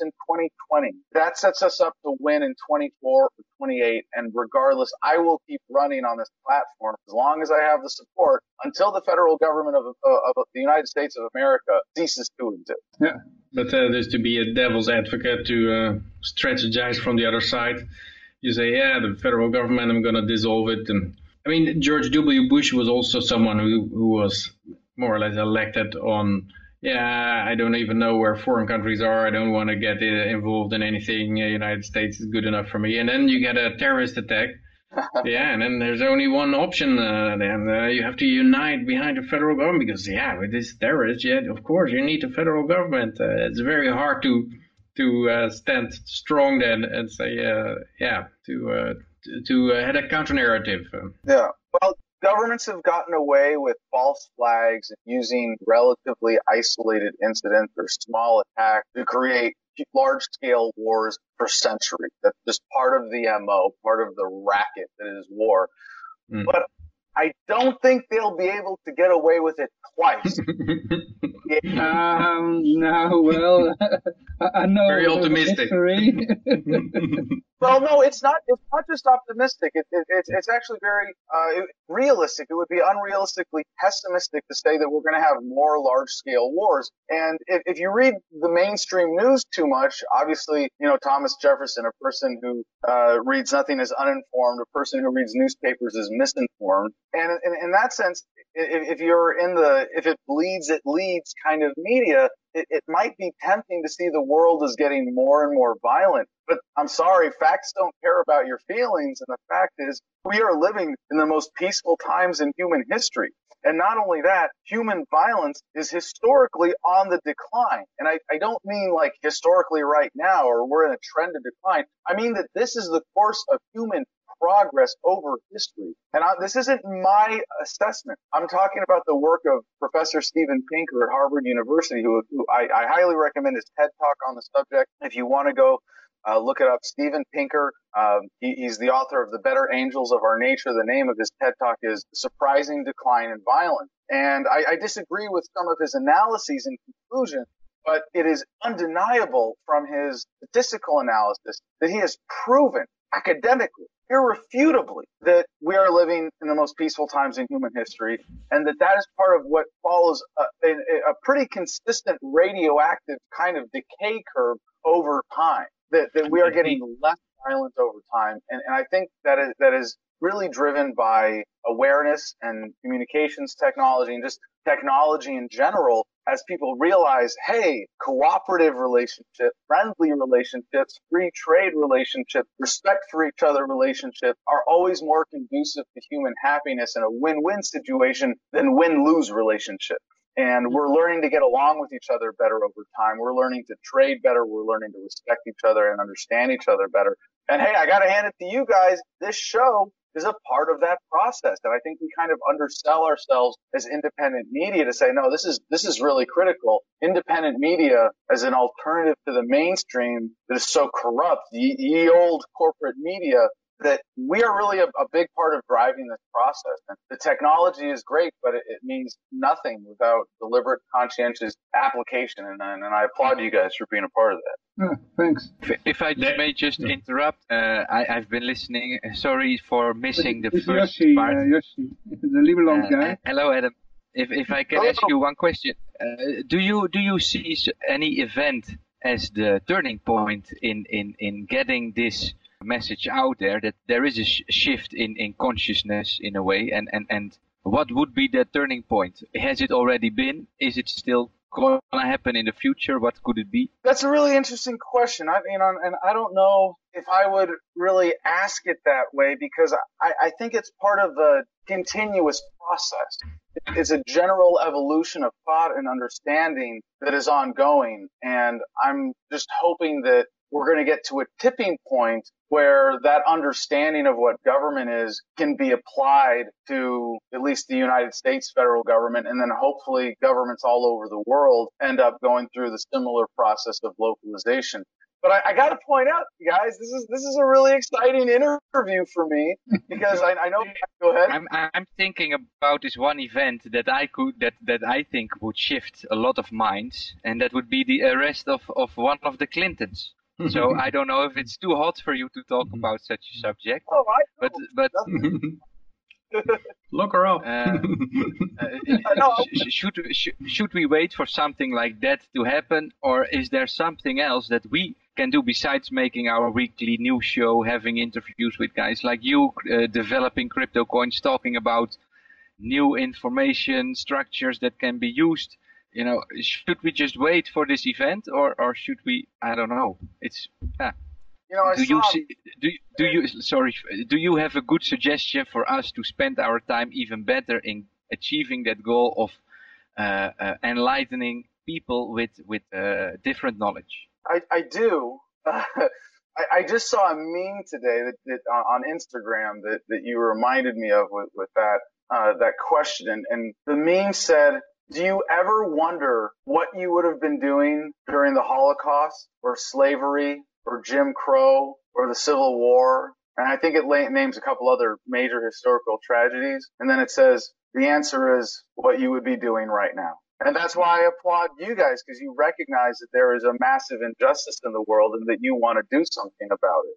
in 2020, that sets us up to win in 24 or 28. And regardless, I will keep running on this platform as long as I have the support until the federal government of, of, of the United States of America ceases to exist. Yeah. But uh, there's to be a devil's advocate to uh, strategize from the other side. You say, yeah, the federal government, I'm going to dissolve it. And I mean, George W. Bush was also someone who, who was more or less elected on, yeah, I don't even know where foreign countries are. I don't want to get uh, involved in anything. The United States is good enough for me. And then you get a terrorist attack. yeah, and then there's only one option. Uh, then uh, you have to unite behind the federal government because, yeah, with this terrorist, yeah, of course you need the federal government. Uh, it's very hard to to uh, stand strong then and say, uh, yeah, to to uh, had a counter narrative. Yeah. Well, governments have gotten away with false flags and using relatively isolated incidents or small attacks to create large scale wars for centuries. That's just part of the MO, part of the racket that is war. Mm. But I don't think they'll be able to get away with it twice. um, no, well, I know. Very optimistic. well, no, it's not. It's not just optimistic. It, it, it's it's actually very uh, realistic. It would be unrealistically pessimistic to say that we're going to have more large scale wars. And if, if you read the mainstream news too much, obviously, you know Thomas Jefferson, a person who uh, reads nothing is uninformed, a person who reads newspapers is misinformed. And in, in that sense, if, if, you're in the if it bleeds, it leads kind of media, it, it might be tempting to see the world as getting more and more violent. But I'm sorry, facts don't care about your feelings. And the fact is, we are living in the most peaceful times in human history. And not only that, human violence is historically on the decline. And I, I don't mean like historically right now or we're in a trend of decline. I mean that this is the course of human progress over history. And I, this isn't my assessment. I'm talking about the work of Professor Steven Pinker at Harvard University, who, who I, I, highly recommend his TED talk on the subject. If you want to go uh, look it up, Steven Pinker. Um, he, he's the author of The Better Angels of Our Nature. The name of his TED talk is Surprising Decline in Violence. And I, I disagree with some of his analyses and conclusions, but it is undeniable from his statistical analysis that he has proven academically irrefutably that we are living in the most peaceful times in human history and that that is part of what follows a, a, a pretty consistent radioactive kind of decay curve over time that, that we are getting less violent over time. And, and i think that is that is really driven by awareness and communications technology and just technology in general as people realize, hey, cooperative relationships, friendly relationships, free trade relationships, respect for each other relationships are always more conducive to human happiness in a win-win situation than win-lose relationships. And mm-hmm. we're learning to get along with each other better over time. We're learning to trade better. We're learning to respect each other and understand each other better. And hey, I got to hand it to you guys. This show is a part of that process. And I think we kind of undersell ourselves as independent media to say, no, this is, this is really critical. Independent media as an alternative to the mainstream that is so corrupt, The, ye old corporate media that we are really a, a, big part of driving this process. And the technology is great, but it, it means nothing without deliberate, conscientious application. And, and, and, I applaud you guys for being a part of that. Yeah, thanks. If, if I may just interrupt, uh, I, have been listening. Sorry for missing the it's first Yoshi, part. Uh, Yoshi, the Liberland uh, guy. Hello, Adam. If, if I can ask you one question, uh, do you do you see any event as the turning point in, in, in getting this message out there that there is a sh shift in, in consciousness in a way and, and, and what would be the turning point? Has it already been? Is it still going to happen in the future? What could it be? That's a really interesting question. I mean, and I don't know if I would really ask it that way because I, I think it's part of a continuous process. It's a general evolution of thought and understanding that is ongoing. And I'm just hoping that we're going to get to a tipping point where that understanding of what government is can be applied to at least the United States federal government and then hopefully governments all over the world end up going through the similar process of localization. But I, I got to point out, guys, this is this is a really exciting interview for me because I, I know. Go ahead. I'm I'm thinking about this one event that I could that that I think would shift a lot of minds, and that would be the arrest of of one of the Clintons. So I don't know if it's too hot for you to talk mm-hmm. about such a subject. Oh, I know. But but look her up. Uh, uh, should should we wait for something like that to happen, or is there something else that we can do besides making our weekly news show, having interviews with guys like you, uh, developing crypto coins, talking about new information structures that can be used? You know, should we just wait for this event, or or should we? I don't know. It's yeah. You know, do you see, do do you sorry do you have a good suggestion for us to spend our time even better in achieving that goal of uh, uh, enlightening people with with uh, different knowledge? I, I do. I, I, just saw a meme today that, that on Instagram that, that you reminded me of with, with that uh, that question, and, and the meme said, "Do you ever wonder what you would have been doing during the Holocaust, or slavery, or Jim Crow, or the Civil War?" And I think it names a couple other major historical tragedies, and then it says the answer is what you would be doing right now. And that's why I applaud you guys because you recognize that there is a massive injustice in the world and that you want to do something about it.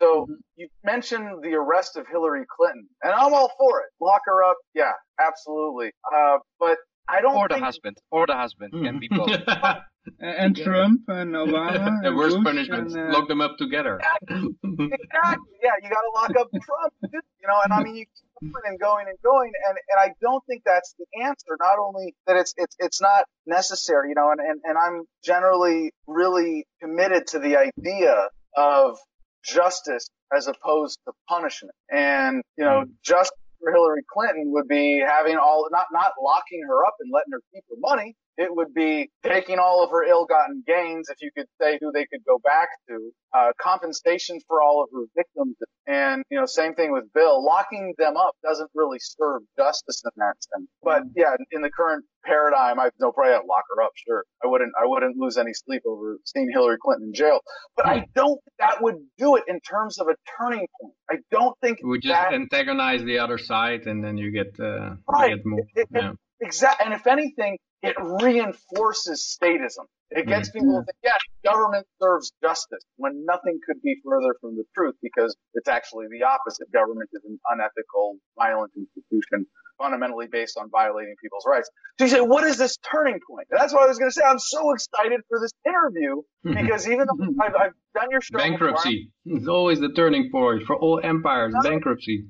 So mm-hmm. you mentioned the arrest of Hillary Clinton, and I'm all for it. Lock her up, yeah, absolutely. Uh, but I don't. Or the husband, or the husband mm-hmm. can be both. and Trump and Obama. the worst Bush punishment: and, uh... lock them up together. Exactly. exactly. Yeah, you got to lock up Trump. You know, and I mean, you keep going and going and going and and I don't think that's the answer not only that it's it's it's not necessary you know and and, and I'm generally really committed to the idea of justice as opposed to punishment and you know mm. justice for Hillary Clinton would be having all not not locking her up and letting her keep her money it would be taking all of her ill-gotten gains, if you could say who they could go back to, uh, compensation for all of her victims, and you know, same thing with Bill. Locking them up doesn't really serve justice in that sense. But yeah, in the current paradigm, I've no problem. Lock her up, sure. I wouldn't. I wouldn't lose any sleep over seeing Hillary Clinton in jail. But I don't think that would do it in terms of a turning point. I don't think we just that, antagonize the other side, and then you get uh, right. You get more, it, it, yeah. Exactly. And if anything, it reinforces statism. It gets mm-hmm. people to think, yeah, government serves justice when nothing could be further from the truth because it's actually the opposite. Government is an unethical, violent institution fundamentally based on violating people's rights. So you say, what is this turning point? And that's what I was going to say. I'm so excited for this interview because even though I've, I've done your show, bankruptcy is always the turning point for all empires. Bankruptcy.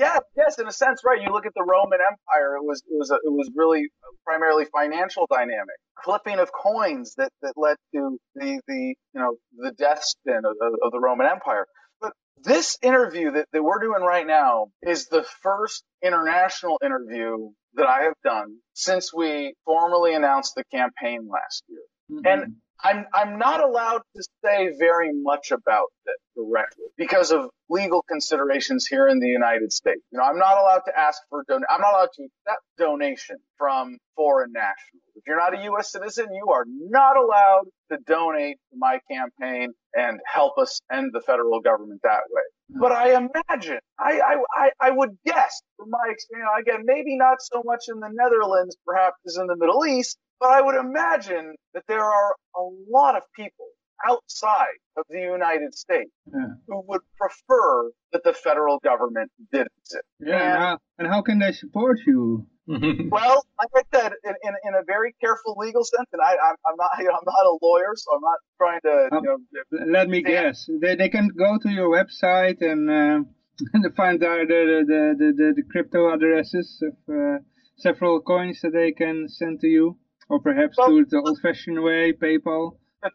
Yeah, yes, in a sense, right. You look at the Roman Empire; it was it was a, it was really primarily financial dynamic, clipping of coins that that led to the the you know the death spin of, of, of the Roman Empire. But this interview that, that we're doing right now is the first international interview that I have done since we formally announced the campaign last year. Mm-hmm. And I'm I'm not allowed to say very much about it directly because of legal considerations here in the United States. You know, I'm not allowed to ask for don. I'm not allowed to accept donation from foreign nationals. If you're not a U.S. citizen, you are not allowed to donate to my campaign and help us end the federal government that way. But I imagine, I, I, I would guess from my experience, again, maybe not so much in the Netherlands, perhaps as in the Middle East, but I would imagine that there are a lot of people outside of the United States yeah. who would prefer that the federal government did it. Yeah, and, how, and how can they support you? well, like I said, in, in, in, a very careful legal sense, and I, I'm, I'm not, you know, I'm not a lawyer, so I'm not trying to, you know. Um, let me guess. They, they can go to your website and uh, find out the, the, the, the, the crypto addresses of uh, several coins that they can send to you. Or perhaps well, do it the old-fashioned way, PayPal.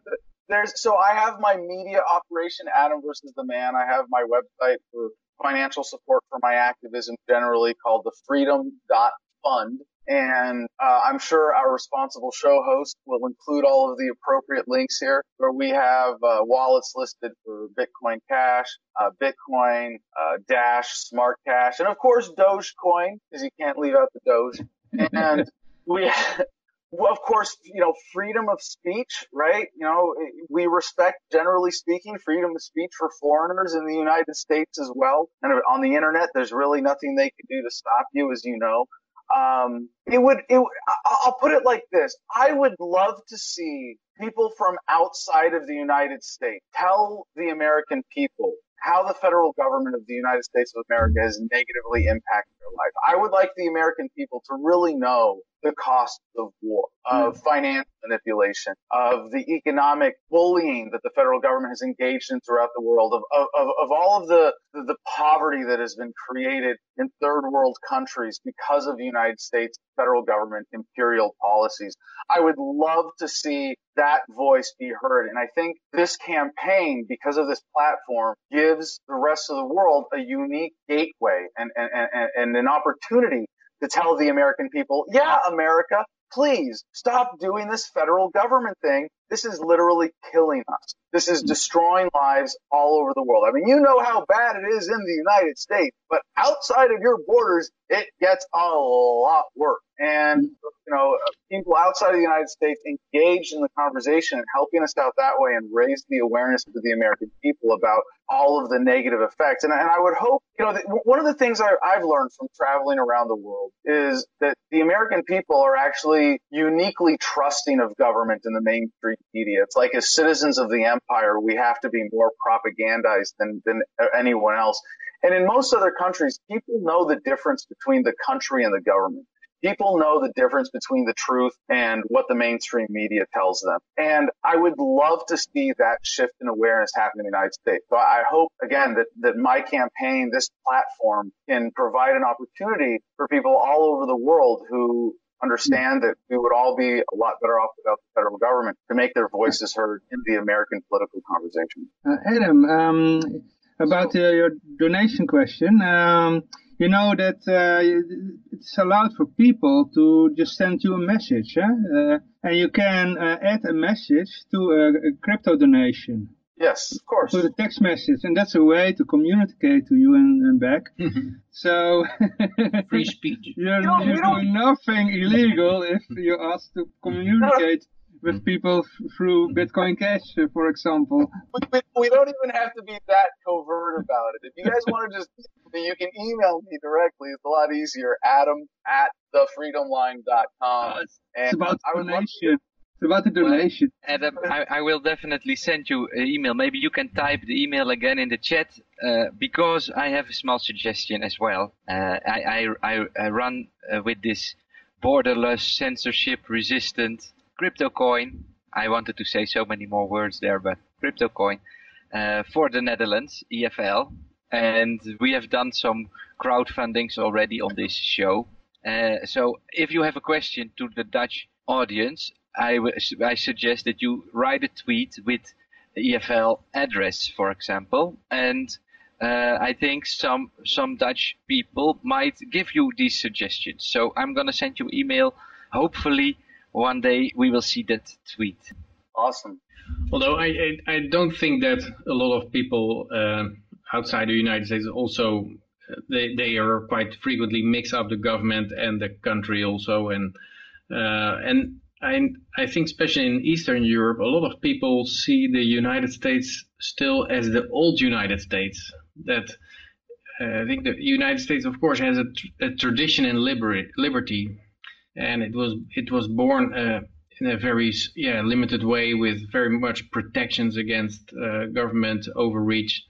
There's so I have my media operation, Adam versus the Man. I have my website for financial support for my activism generally called the Freedom Fund. And uh, I'm sure our responsible show host will include all of the appropriate links here where we have uh, wallets listed for Bitcoin Cash, uh, Bitcoin, uh, Dash, Smart Cash, and of course Dogecoin because you can't leave out the Doge. And we of course, you know, freedom of speech, right? You know, we respect, generally speaking, freedom of speech for foreigners in the United States as well. And on the internet, there's really nothing they can do to stop you, as you know. Um, it would, it, I'll put it like this. I would love to see people from outside of the United States tell the American people how the federal government of the United States of America has negatively impacted their life. I would like the American people to really know the cost of war, of mm. financial manipulation, of the economic bullying that the federal government has engaged in throughout the world, of, of, of all of the, the poverty that has been created in third world countries because of the United States federal government imperial policies. I would love to see that voice be heard. And I think this campaign, because of this platform, gives the rest of the world a unique gateway and, and, and, and an opportunity to tell the American people, yeah, America, please stop doing this federal government thing. This is literally killing us. This is destroying lives all over the world. I mean, you know how bad it is in the United States, but outside of your borders, it gets a lot worse. And, you know, uh, people outside of the United States engaged in the conversation and helping us out that way and raise the awareness to the American people about all of the negative effects. And, and I would hope, you know, one of the things I, I've learned from traveling around the world is that the American people are actually uniquely trusting of government in the mainstream media. It's like as citizens of the empire, we have to be more propagandized than, than anyone else. And in most other countries, people know the difference between the country and the government people know the difference between the truth and what the mainstream media tells them. And I would love to see that shift in awareness happen in the United States. So I hope again that, that my campaign, this platform can provide an opportunity for people all over the world who understand that we would all be a lot better off without the federal government to make their voices heard in the American political conversation. Uh, Adam, um, about uh, your donation question, um, you know that uh, it's allowed for people to just send you a message, uh, and you can uh, add a message to a, a, crypto donation. Yes, of course. To the text message, and that's a way to communicate to you and, and back. so free speech. You're, you you're doing nothing illegal if you ask to communicate with people through Bitcoin Cash, for example. We, we, don't even have to be that covert about it. If you guys want to just, you can email me directly. It's a lot easier. Adam at thefreedomline.com. Uh, it's about donation. It's about the donation. Well, Adam, I, I, will definitely send you an email. Maybe you can type the email again in the chat uh, because I have a small suggestion as well. Uh, I, I, I, run uh, with this borderless, censorship resistant crypto coin. I wanted to say so many more words there, but crypto coin uh, for the Netherlands, EFL. And we have done some crowdfundings already on this show. Uh, so if you have a question to the Dutch audience, I, I suggest that you write a tweet with the EFL address, for example, and uh, I think some some Dutch people might give you these suggestions. So I'm gonna send you an email, hopefully one day we will see that tweet. Awesome. Although I, I, I don't think that a lot of people uh, outside the United States also uh, they they are quite frequently mix up the government and the country also and uh, and I I think especially in Eastern Europe a lot of people see the United States still as the old United States that uh, I think the United States of course has a, a tradition in liberty liberty and it was it was born uh, in a very yeah limited way with very much protections against uh, government overreach.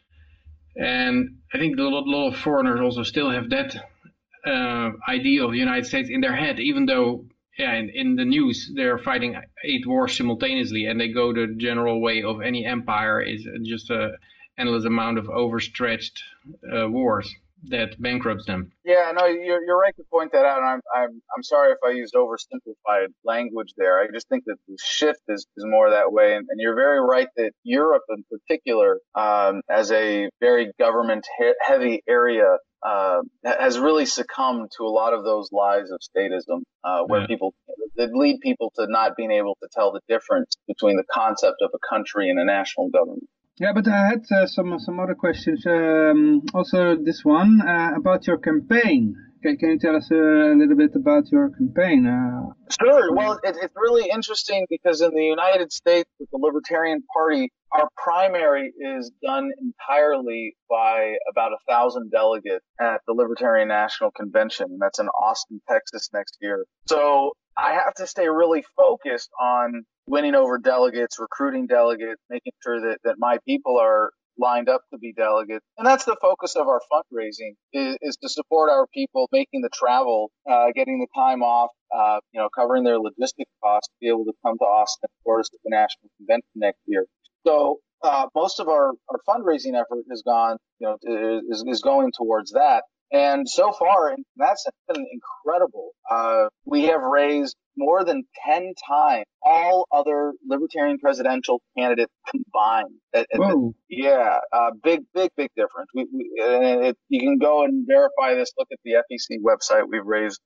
And I think a lot, lot of foreigners also still have that uh, idea of the United States in their head, even though yeah, in, in the news they're fighting eight wars simultaneously, and they go the general way of any empire is just a endless amount of overstretched uh, wars. That bankrupts them. Yeah, no, you're, you're right to point that out. And I'm, I'm, I'm sorry if I used oversimplified language there. I just think that the shift is, is more that way. And, and you're very right that Europe in particular, um, as a very government he- heavy area, uh, has really succumbed to a lot of those lies of statism, uh, where yeah. people that lead people to not being able to tell the difference between the concept of a country and a national government. Yeah, but I had uh, some some other questions. Um, also, this one uh, about your campaign. Can, can you tell us uh, a little bit about your campaign? Uh, sure. Well, it, it's really interesting because in the United States, with the Libertarian Party, our primary is done entirely by about a thousand delegates at the Libertarian National Convention, and that's in Austin, Texas next year. So I have to stay really focused on winning over delegates, recruiting delegates, making sure that, that my people are lined up to be delegates. And that's the focus of our fundraising is, is to support our people making the travel, uh, getting the time off, uh, you know, covering their logistic costs to be able to come to Austin, for us at the national convention next year. So, uh, most of our, our fundraising effort has gone, you know, is, is going towards that. And so far, that's been incredible. Uh, we have raised more than 10 times all other libertarian presidential candidates combined. Yeah, uh, big, big, big difference. We, we it, you can go and verify this. Look at the FEC website. We've raised,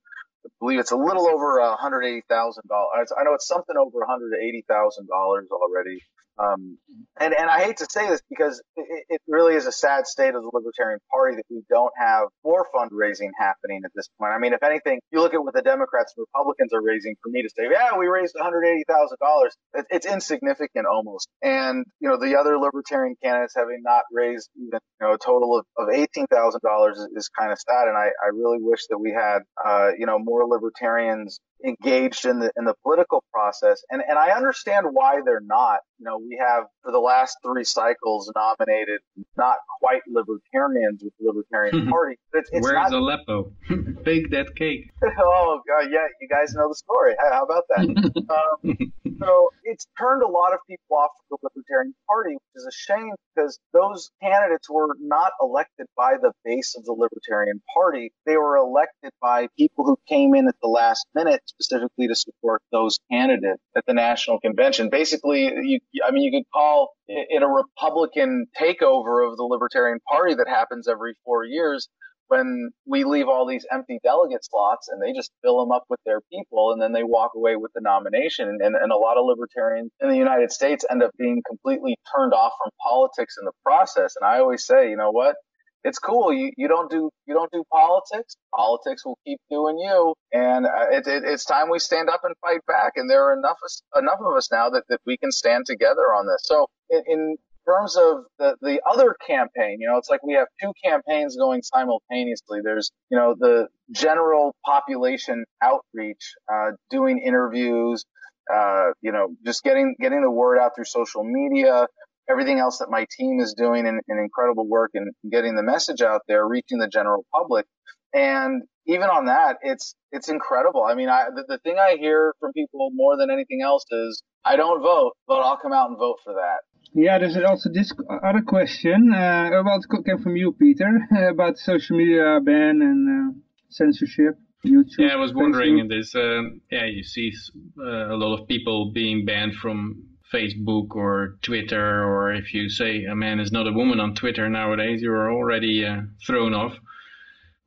I believe it's a little over $180,000. I know it's something over $180,000 already. Um, and, and I hate to say this because it, it, really is a sad state of the Libertarian Party that we don't have more fundraising happening at this point. I mean, if anything, you look at what the Democrats and Republicans are raising for me to say, yeah, we raised $180,000. It, it's insignificant almost. And, you know, the other Libertarian candidates having not raised even, you know, a total of, of $18,000 is, is kind of sad. And I, I really wish that we had, uh, you know, more Libertarians engaged in the in the political process and and I understand why they're not. You know we have for the last three cycles nominated not quite libertarians with the libertarian party it's, it's where's not... Aleppo? Bake that cake. Oh god yeah you guys know the story. How about that? Um, so it's turned a lot of people off from the libertarian party which is a shame because those candidates were not elected by the base of the libertarian party they were elected by people who came in at the last minute specifically to support those candidates at the national convention. Basically, you, I mean, you could call it a Republican takeover of the Libertarian Party that happens every four years when we leave all these empty delegate slots and they just fill them up with their people and then they walk away with the nomination. And, and a lot of libertarians in the United States end up being completely turned off from politics in the process. And I always say, you know what? it's cool. You, you don't do you don't do politics. Politics will keep doing you, and uh, it, it, it's time we stand up and fight back. And there are enough enough of us now that, that we can stand together on this. So in, in terms of the the other campaign, you know, it's like we have two campaigns going simultaneously. There's you know the general population outreach, uh, doing interviews, uh, you know, just getting getting the word out through social media everything else that my team is doing in, in incredible work and getting the message out there, reaching the general public. And even on that, it's it's incredible. I mean, I, the, the thing I hear from people more than anything else is, I don't vote, but I'll come out and vote for that. Yeah, there's also this other question. Uh, well, it came from you, Peter, about social media ban and uh, censorship. YouTube, yeah, I was wondering in this. Uh, yeah, you see uh, a lot of people being banned from Facebook or Twitter, or if you say a man is not a woman on Twitter nowadays, you are already uh, thrown off.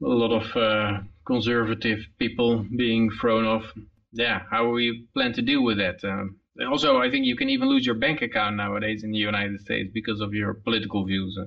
A lot of uh, conservative people being thrown off. Yeah, how we plan to deal with that? Um, also, I think you can even lose your bank account nowadays in the United States because of your political views.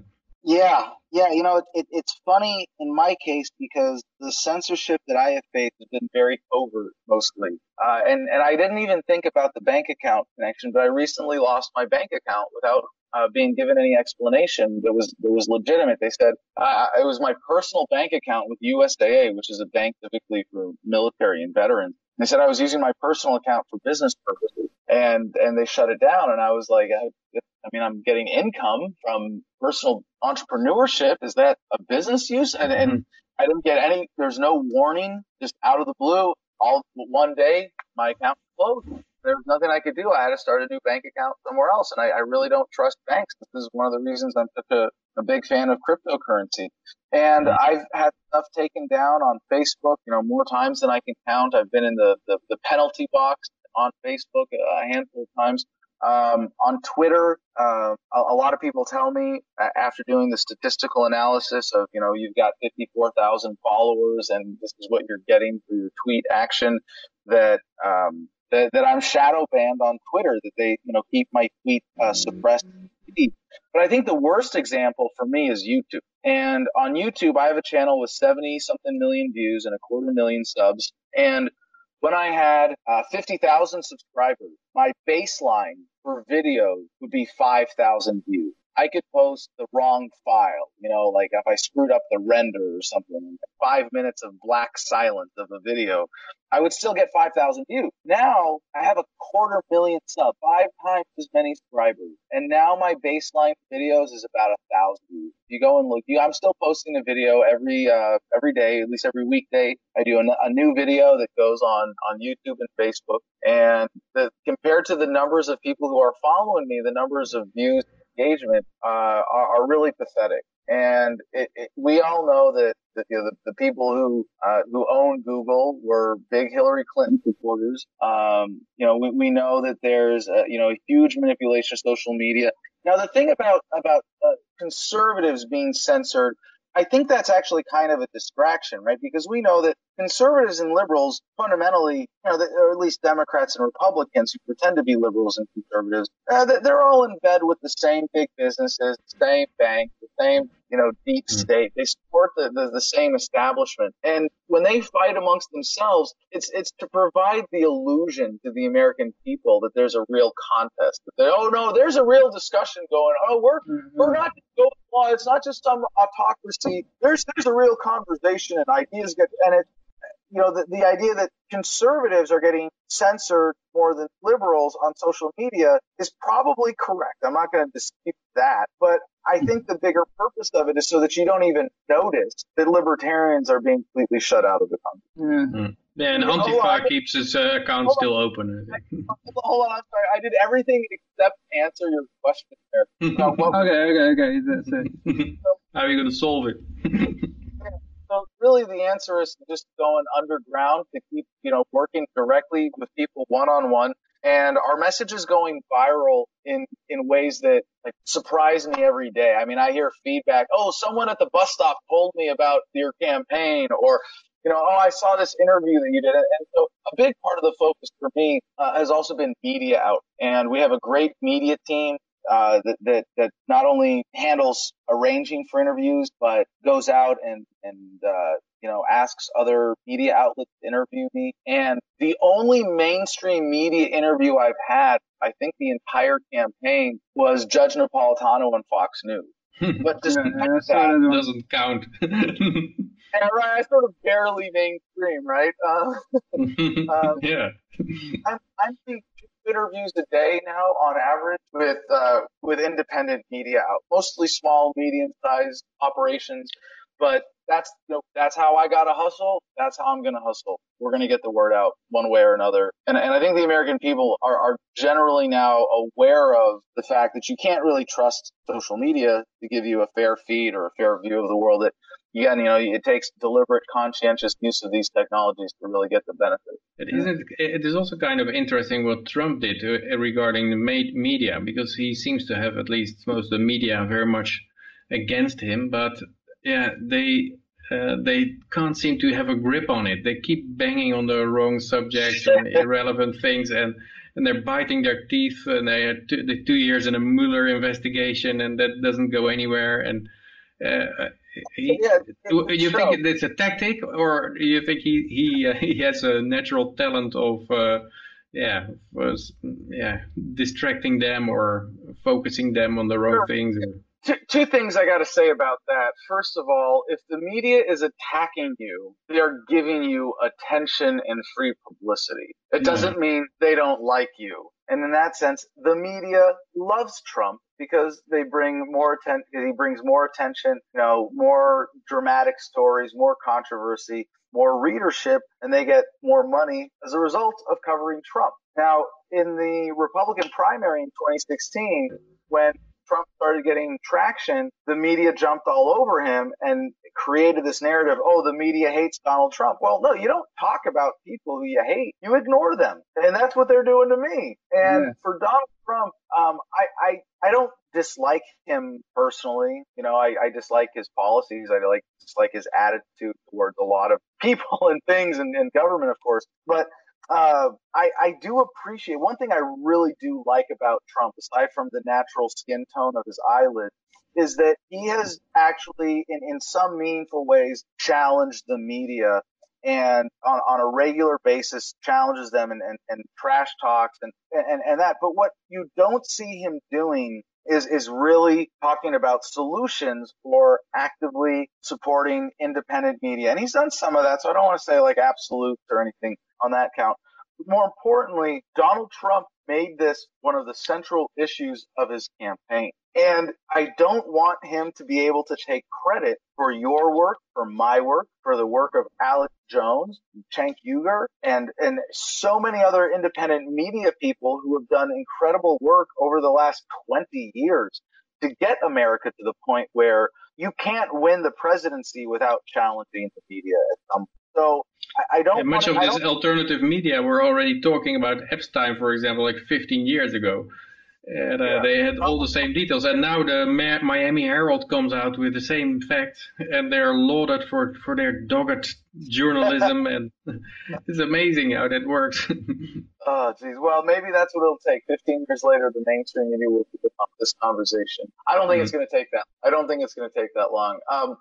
Yeah, yeah, you know, it, it's funny in my case because the censorship that I have faced has been very overt mostly. Uh, and, and I didn't even think about the bank account connection, but I recently lost my bank account without uh, being given any explanation that was that was legitimate. They said uh, it was my personal bank account with USAA, which is a bank typically for military and veterans. And they said I was using my personal account for business purposes, and and they shut it down. And I was like, I, I mean, I'm getting income from personal entrepreneurship. Is that a business use? And, mm-hmm. and I didn't get any, there's no warning, just out of the blue. All one day, my account closed. There was nothing I could do. I had to start a new bank account somewhere else. And I, I really don't trust banks. This is one of the reasons I'm such a a big fan of cryptocurrency. And. I've had stuff taken down on Facebook, you know, more times than I can count. I've been in the, the, the penalty box on Facebook a handful of times. Um, on Twitter, uh, a, a, lot of people tell me after doing the statistical analysis of, you know, you've got 54,000 followers and this is what you're getting for your tweet action that, um, that, that I'm shadow banned on Twitter, that they, you know, keep my tweet uh, suppressed. But I think the worst example for me is YouTube. And on YouTube, I have a channel with 70 something million views and a quarter million subs. And when I had uh, 50,000 subscribers, my baseline for video would be 5,000 views. I could post the wrong file, you know, like if I screwed up the render or something, five minutes of black silence of a video, I would still get 5,000 views. Now I have a quarter million subs, five times as many subscribers. And now my baseline videos is about a thousand views. You go and look, you, I'm still posting a video every, uh, every day, at least every weekday. I do a, a new video that goes on, on YouTube and Facebook. And the, compared to the numbers of people who are following me, the numbers of views engagement uh, are, are, really pathetic. And it, it, we all know that, you know, the, the, people who uh, who own Google were big Hillary Clinton supporters. Um, you know, we, we know that there's a, you know a huge manipulation of social media. Now, the thing about about uh, conservatives being censored I think that's actually kind of a distraction, right? Because we know that conservatives and liberals fundamentally, you know, or at least Democrats and Republicans who pretend to be liberals and conservatives, uh, they're all in bed with the same big businesses, the same banks, the same, you know, deep hmm. state. They support the, the, the same establishment. And when they fight amongst themselves, it's, it's to provide the illusion to the American people that there's a real contest. That they, oh no, there's a real discussion going. Oh, we're, mm-hmm. we're not going well, it's not just some autocracy. There's there's a real conversation and ideas get and it you know the, the idea that conservatives are getting censored more than liberals on social media is probably correct. I'm not going to dispute that, but I hmm. think the bigger purpose of it is so that you don't even notice that libertarians are being completely shut out of the country. Yeah. Yeah, and Antifa keeps his uh, account still open. Hold on, I'm sorry. I did everything except answer your question there. So okay, okay, okay. That's it. How are you going to solve it? So really, the answer is just going underground to keep, you know, working directly with people one on one. And our message is going viral in, in ways that like surprise me every day. I mean, I hear feedback. Oh, someone at the bus stop told me about your campaign or you know, oh, I saw this interview that you did. And so a big part of the focus for me uh, has also been media out. And we have a great media team uh, that, that, that not only handles arranging for interviews, but goes out and, and, uh, you know, asks other media outlets to interview me. And the only mainstream media interview I've had, I think the entire campaign was Judge Napolitano on Fox News. but just yeah, that doesn't count. Yeah, right. I sort of barely mainstream, right? Uh, um, yeah. I'm, I'm doing two interviews a day now on average with uh, with independent media out, mostly small, medium sized operations. But that's you know, that's how I got to hustle. That's how I'm to hustle. We're to get the word out one way or another. And, and I think the American people are, are generally now aware of the fact that you can't really trust social media to give you a fair feed or a fair view of the world. That again, you know, it takes deliberate, conscientious use of these technologies to really get the benefit. It isn't. It is also kind of interesting what Trump did uh, regarding the media, because he seems to have at least most of the media very much against him. But yeah, they uh, they can't seem to have a grip on it. They keep banging on the wrong subjects and irrelevant things, and and they're biting their teeth. And they had two, the two years in a Mueller investigation, and that doesn't go anywhere. And uh, he, yeah, do you think it's a tactic, or do you think he he uh, he has a natural talent of uh, yeah was yeah distracting them or focusing them on the wrong sure. things? Or? Two, two things I got to say about that. First of all, if the media is attacking you, they're giving you attention and free publicity. It doesn't mean they don't like you. And in that sense, the media loves Trump because they bring more attention, he brings more attention, you know, more dramatic stories, more controversy, more readership, and they get more money as a result of covering Trump. Now, in the Republican primary in 2016, when Trump started getting traction, the media jumped all over him and created this narrative. Oh, the media hates Donald Trump. Well, no, you don't talk about people who you hate. You ignore them, and that's what they're doing to me. And yeah. for Donald Trump, um, I, I I don't dislike him personally. You know, I, I dislike his policies. I like dislike his attitude towards a lot of people and things and, and government, of course. But uh, I, I do appreciate one thing I really do like about Trump, aside from the natural skin tone of his eyelid, is that he has actually, in, in some meaningful ways, challenged the media and on, on a regular basis challenges them and, and, and trash talks and, and, and that. But what you don't see him doing is is really talking about solutions for actively supporting independent media. And he's done some of that, so I don't want to say like absolute or anything on that count. But more importantly, Donald Trump made this one of the central issues of his campaign. And I don't want him to be able to take credit for your work, for my work, for the work of Alex Jones, Cenk Uygur, and, and so many other independent media people who have done incredible work over the last 20 years to get America to the point where you can't win the presidency without challenging the media at some point. So I, I don't. Yeah, much wanna, of this alternative media were already talking about Epstein, for example, like 15 years ago. And uh, yeah. they had all the same details. And now the Ma Miami Herald comes out with the same facts, and they're lauded for, for their dogged journalism. and it's amazing how that works. oh, geez. Well, maybe that's what it'll take. 15 years later, the mainstream media will pick up this conversation. I don't think mm -hmm. it's going to take that. I don't think it's going to take that long. Um,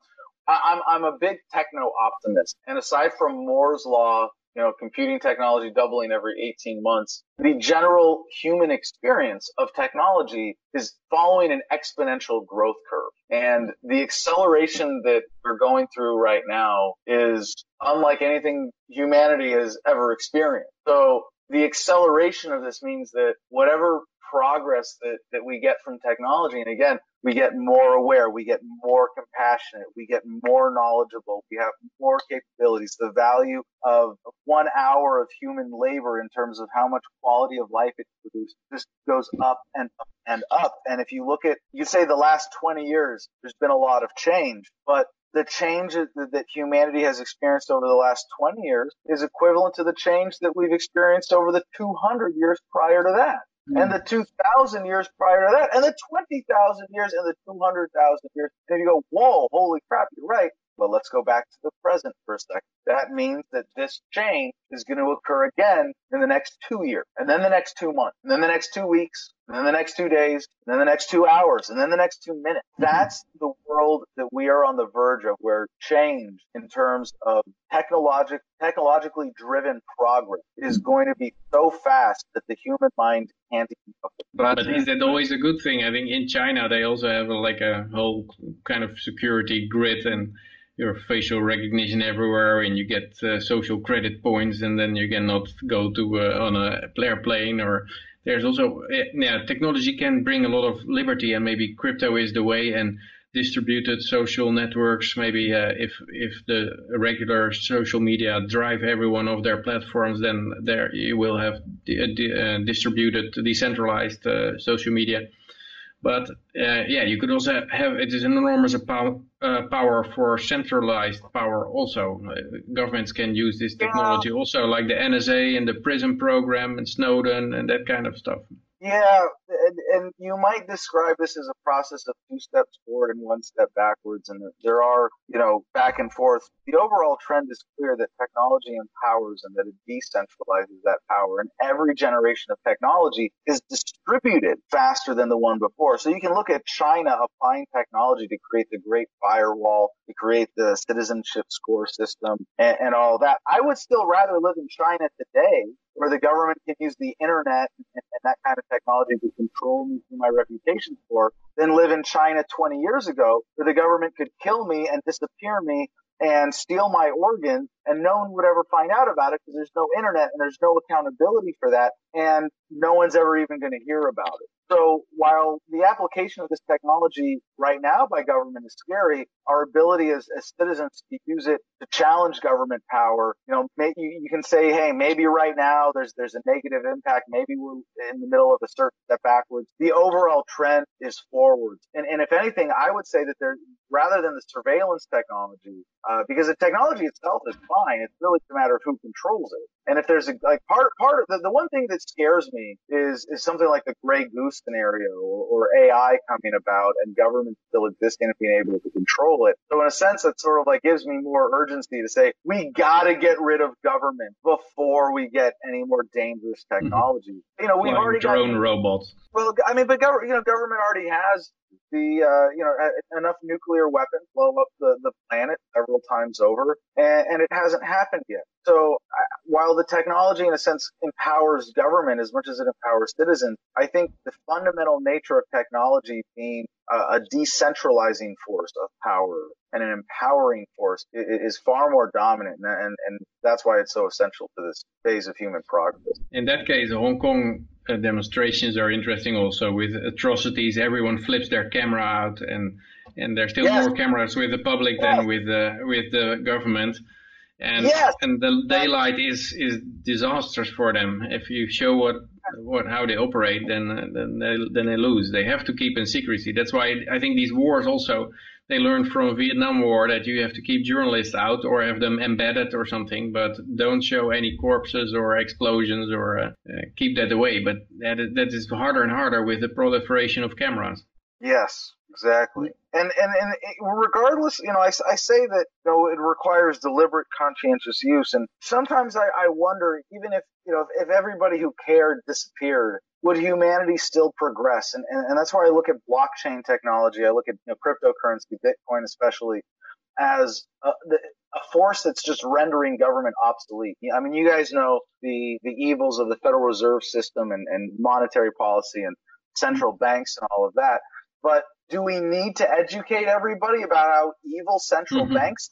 I, I'm, I'm a big techno optimist. And aside from Moore's Law you know, computing technology doubling every 18 months, the general human experience of technology is following an exponential growth curve. And the acceleration that we're going through right now is unlike anything humanity has ever experienced. So the acceleration of this means that whatever progress that, that we get from technology, and again, we get more aware, we get more compassionate, we get more knowledgeable, we have more capabilities. The value of one hour of human labor in terms of how much quality of life it produces just goes up and up and up. And if you look at, you say the last 20 years, there's been a lot of change, but the change that humanity has experienced over the last 20 years is equivalent to the change that we've experienced over the 200 years prior to that mm. and the 2,000 years prior to that, and the 20,000 years and the 200,000 years. And you go, whoa, holy crap, you're right. But let's go back to the present for a second. That means that this change is going to occur again in the next two years, and then the next two months, and then the next two weeks, and then the next two days, and then the next two hours, and then the next two minutes. Mm-hmm. That's the world that we are on the verge of where change in terms of technologic, technologically driven progress is going to be so fast that the human mind can't keep up. But is that always a good thing? I think in China they also have like a whole kind of security grid and your facial recognition everywhere and you get uh, social credit points and then you cannot go to uh, on a airplane or there's also uh, yeah technology can bring a lot of liberty and maybe crypto is the way and distributed social networks maybe uh, if if the regular social media drive everyone off their platforms then there you will have uh, distributed decentralized social media. But uh, yeah, you could also have it is an enormous power, uh, power for centralized power. Also, uh, governments can use this technology yeah. also, like the NSA and the PRISM program and Snowden and that kind of stuff. Yeah, and, and you might describe this as a process of two steps forward and one step backwards, and there are, you know, back and forth. The overall trend is clear that technology empowers and that it decentralizes that power, and every generation of technology is distributed faster than the one before. So you can look at China applying technology to create the Great Firewall, to create the citizenship score system, and, and all that. I would still rather live in China today where the government can use the internet and, and, that kind of technology to control me through my reputation for than live in China 20 years ago where the government could kill me and disappear me and steal my organs and no one would ever find out about it because there's no internet and there's no accountability for that and no one's ever even going to hear about it. So while the application of this technology right now by government is scary, our ability as, as citizens to use it to challenge government power, you know, may, you, you, can say, hey, maybe right now there's there's a negative impact. Maybe we're in the middle of a certain step backwards. The overall trend is forwards. And, and if anything, I would say that there, rather than the surveillance technology, uh, because the technology itself is fine, it's really a matter of who controls it. And if there's a like part part of the, the one thing that scares me is is something like the gray goose scenario or, or AI coming about and government still existing and being able to control it. So in a sense, that sort of like gives me more urgency to say we got to get rid of government before we get any more dangerous mm-hmm. technology. Mm-hmm. You know, we've like already drone got, robots. Well, I mean, but gov- you know, government already has the uh, you know enough nuclear weapons blow up the, the planet several times over, and, and it hasn't happened yet. So uh, while the technology, in a sense, empowers government as much as it empowers citizens, I think the fundamental nature of technology being a, a decentralizing force of power and an empowering force is, far more dominant, and, and, and that's why it's so essential to this phase of human progress. In that case, Hong Kong uh, demonstrations are interesting also with atrocities. Everyone flips their camera out, and and there's still yes. more cameras with the public yes. than with the with the government. And yes. and the daylight is is disastrous for them. If you show what what how they operate, then then they then they lose. They have to keep in secrecy. That's why I think these wars also they learned from Vietnam War that you have to keep journalists out or have them embedded or something, but don't show any corpses or explosions or uh, uh, keep that away. But that is, that is harder and harder with the proliferation of cameras. Yes, exactly. And and and regardless, you know, I, I say that you know it requires deliberate, conscientious use, and sometimes I, I wonder, even if you know if, if everybody who cared disappeared, would humanity still progress? And, and, and that's why I look at blockchain technology. I look at you know, cryptocurrency, Bitcoin especially, as a, a, force that's just rendering government obsolete. I mean, you guys know the, the evils of the Federal Reserve System and, and monetary policy and central banks and all of that. But do we need to educate everybody about how evil central mm-hmm. banks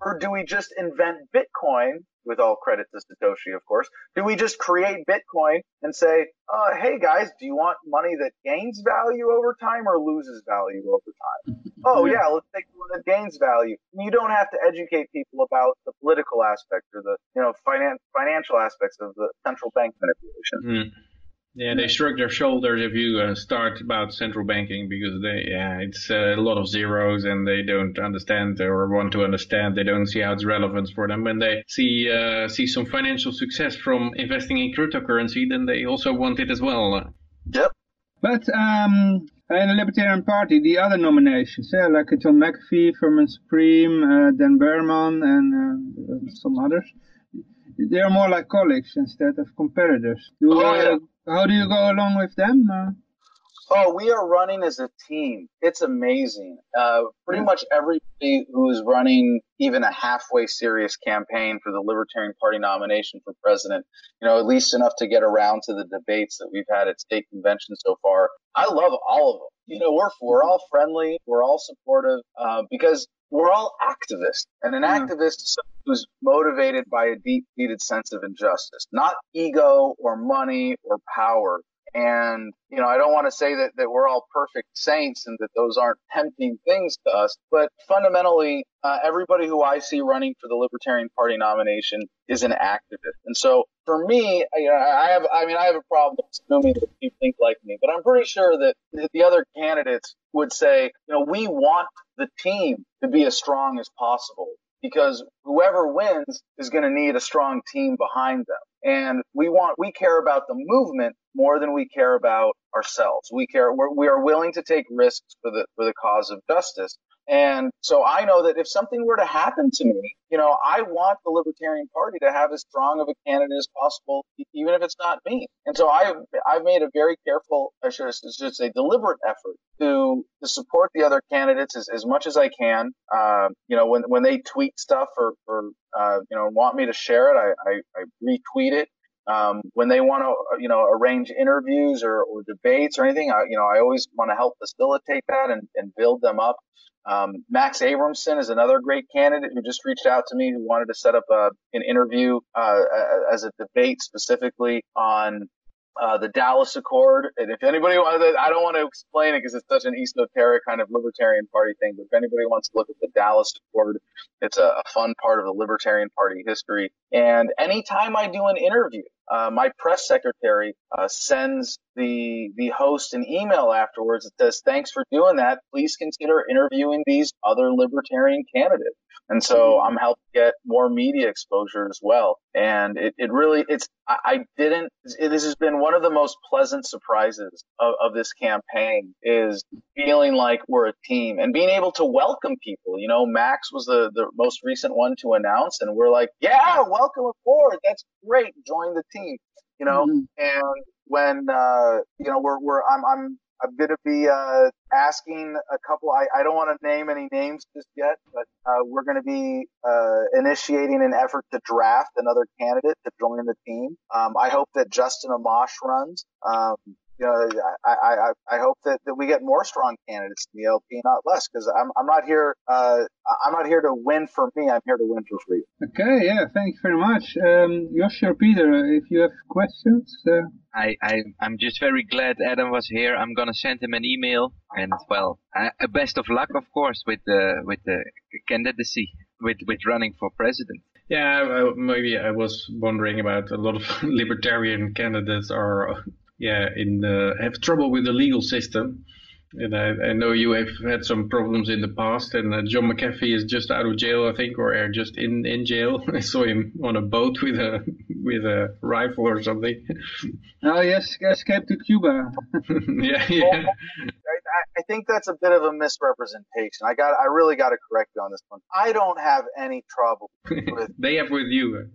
or do we just invent Bitcoin with all credit to Satoshi, of course? Do we just create Bitcoin and say, uh, hey guys, do you want money that gains value over time or loses value over time? oh yeah, let's take one that gains value. You don't have to educate people about the political aspect or the, you know, finan- financial aspects of the central bank manipulation. Mm. Yeah, they shrug their shoulders if you uh, start about central banking because they, yeah, it's uh, a lot of zeros and they don't understand or want to understand. They don't see how it's relevant for them. When they see uh, see some financial success from investing in cryptocurrency, then they also want it as well. Yep. But um, in the Libertarian Party, the other nominations, yeah, like John McAfee, Vermin Supreme, uh, Dan Behrman, and uh, some others, they are more like colleagues instead of competitors. Do, oh, yeah uh, how do you go along with them? Uh? Oh, we are running as a team. It's amazing. Uh, pretty much everybody who's running even a halfway serious campaign for the Libertarian Party nomination for president, you know, at least enough to get around to the debates that we've had at state conventions so far. I love all of them. You know, we're we're all friendly, we're all supportive, uh, because we're all activists, and an yeah. activist is someone who's motivated by a deep-seated sense of injustice, not ego or money or power. And, you know, I don't want to say that, that we're all perfect saints and that those aren't tempting things to us, but fundamentally, uh, everybody who I see running for the Libertarian Party nomination is an activist. And so for me, you know, I have, I mean, I have a problem assuming that you think like me, but I'm pretty sure that the other candidates would say, you know, we want the team to be as strong as possible because whoever wins is going to need a strong team behind them. And we want, we care about the movement more than we care about ourselves. We care, we're, we are willing to take risks for the, for the cause of justice. And so I know that if something were to happen to me, you know, I want the Libertarian Party to have as strong of a candidate as possible, even if it's not me. And so I've, I've made a very careful, I should, say deliberate effort to, to support the other candidates as, as much as I can. Uh, you know, when, when they tweet stuff or, or uh, you know, want me to share it, I, I, I retweet it. Um, when they want to, you know, arrange interviews or, or debates or anything, I, you know, I always want to help facilitate that and, and build them up. Um, Max Abramson is another great candidate who just reached out to me who wanted to set up a, an interview uh, as a debate specifically on uh, the Dallas Accord. And if anybody wants, I don't want to explain it because it's such an esoteric kind of Libertarian Party thing. But if anybody wants to look at the Dallas Accord, it's a, a fun part of the Libertarian Party history. And anytime I do an interview, uh, my press secretary uh, sends the the host an email afterwards that says, "Thanks for doing that. Please consider interviewing these other libertarian candidates." And so mm-hmm. I'm helping get more media exposure as well. And it, it really, it's, I, I didn't, it, this has been one of the most pleasant surprises of, of this campaign is feeling like we're a team and being able to welcome people. You know, Max was the, the most recent one to announce and we're like, yeah, welcome aboard. That's great. Join the team, you know, mm-hmm. and when, uh, you know, we're, we're, I'm, I'm, I'm going to be uh, asking a couple. I, I don't want to name any names just yet, but uh, we're going to be uh, initiating an effort to draft another candidate to join the team. Um, I hope that Justin Amash runs. Um, you know, I, I, I hope that, that we get more strong candidates in the LP, not less, because I'm, I'm not here, uh, I'm not here to win for me. I'm here to win for free. Okay. Yeah. Thank you very much. Um, Yoshi or Peter, if you have questions. Uh... I, I, I'm just very glad Adam was here. I'm gonna send him an email, and well, uh, best of luck, of course, with the with the candidacy, with with running for president. Yeah, maybe I was wondering about a lot of libertarian candidates are yeah, in the, have trouble with the legal system. And I, I, know you have had some problems in the past, and uh, John McAfee is just out of jail, I think, or uh, just in, in jail. I saw him on a boat with a with a rifle or something. Oh yes, escaped to Cuba. yeah, yeah. I think that's a bit of a misrepresentation. I got, I really got to correct you on this one. I don't have any trouble with. they have with you.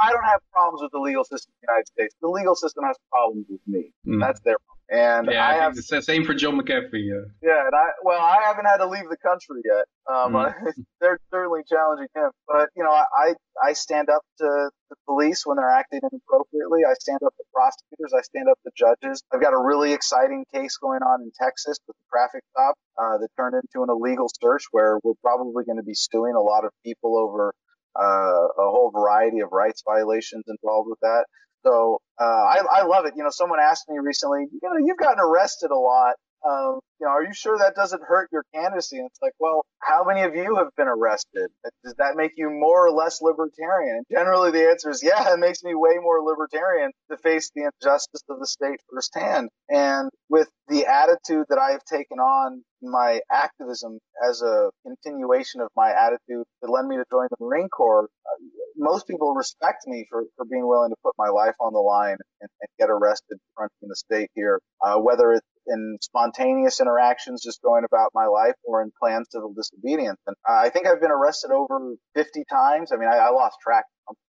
I don't have problems with the legal system in the United States. The legal system has problems with me. Mm. That's their problem. And yeah, I, I have it's the same for Joe McAfee. Yeah. Yeah, and I well, I haven't had to leave the country yet. Um, mm. they're certainly challenging him, but you know, I I stand up to the police when they're acting inappropriately. I stand up to prosecutors. I stand up to judges. I've got a really exciting case going on in Texas with a traffic stop uh, that turned into an illegal search, where we're probably going to be suing a lot of people over uh, a whole variety of rights violations involved with that. So uh, I, I love it. You know, someone asked me recently, you know, you've gotten arrested a lot. Um, you know, are you sure that doesn't hurt your candidacy? And it's like, well, how many of you have been arrested? Does that make you more or less libertarian? Generally the answer is, yeah, it makes me way more libertarian to face the injustice of the state firsthand. And with the attitude that I have taken on my activism as a continuation of my attitude that led me to join the Marine Corps, uh, most people respect me for, for being willing to put my life on the line and, and get arrested fronting the state here, uh, whether it's in spontaneous interactions just going about my life or in planned civil disobedience. And I think I've been arrested over 50 times. I mean, I, I lost track,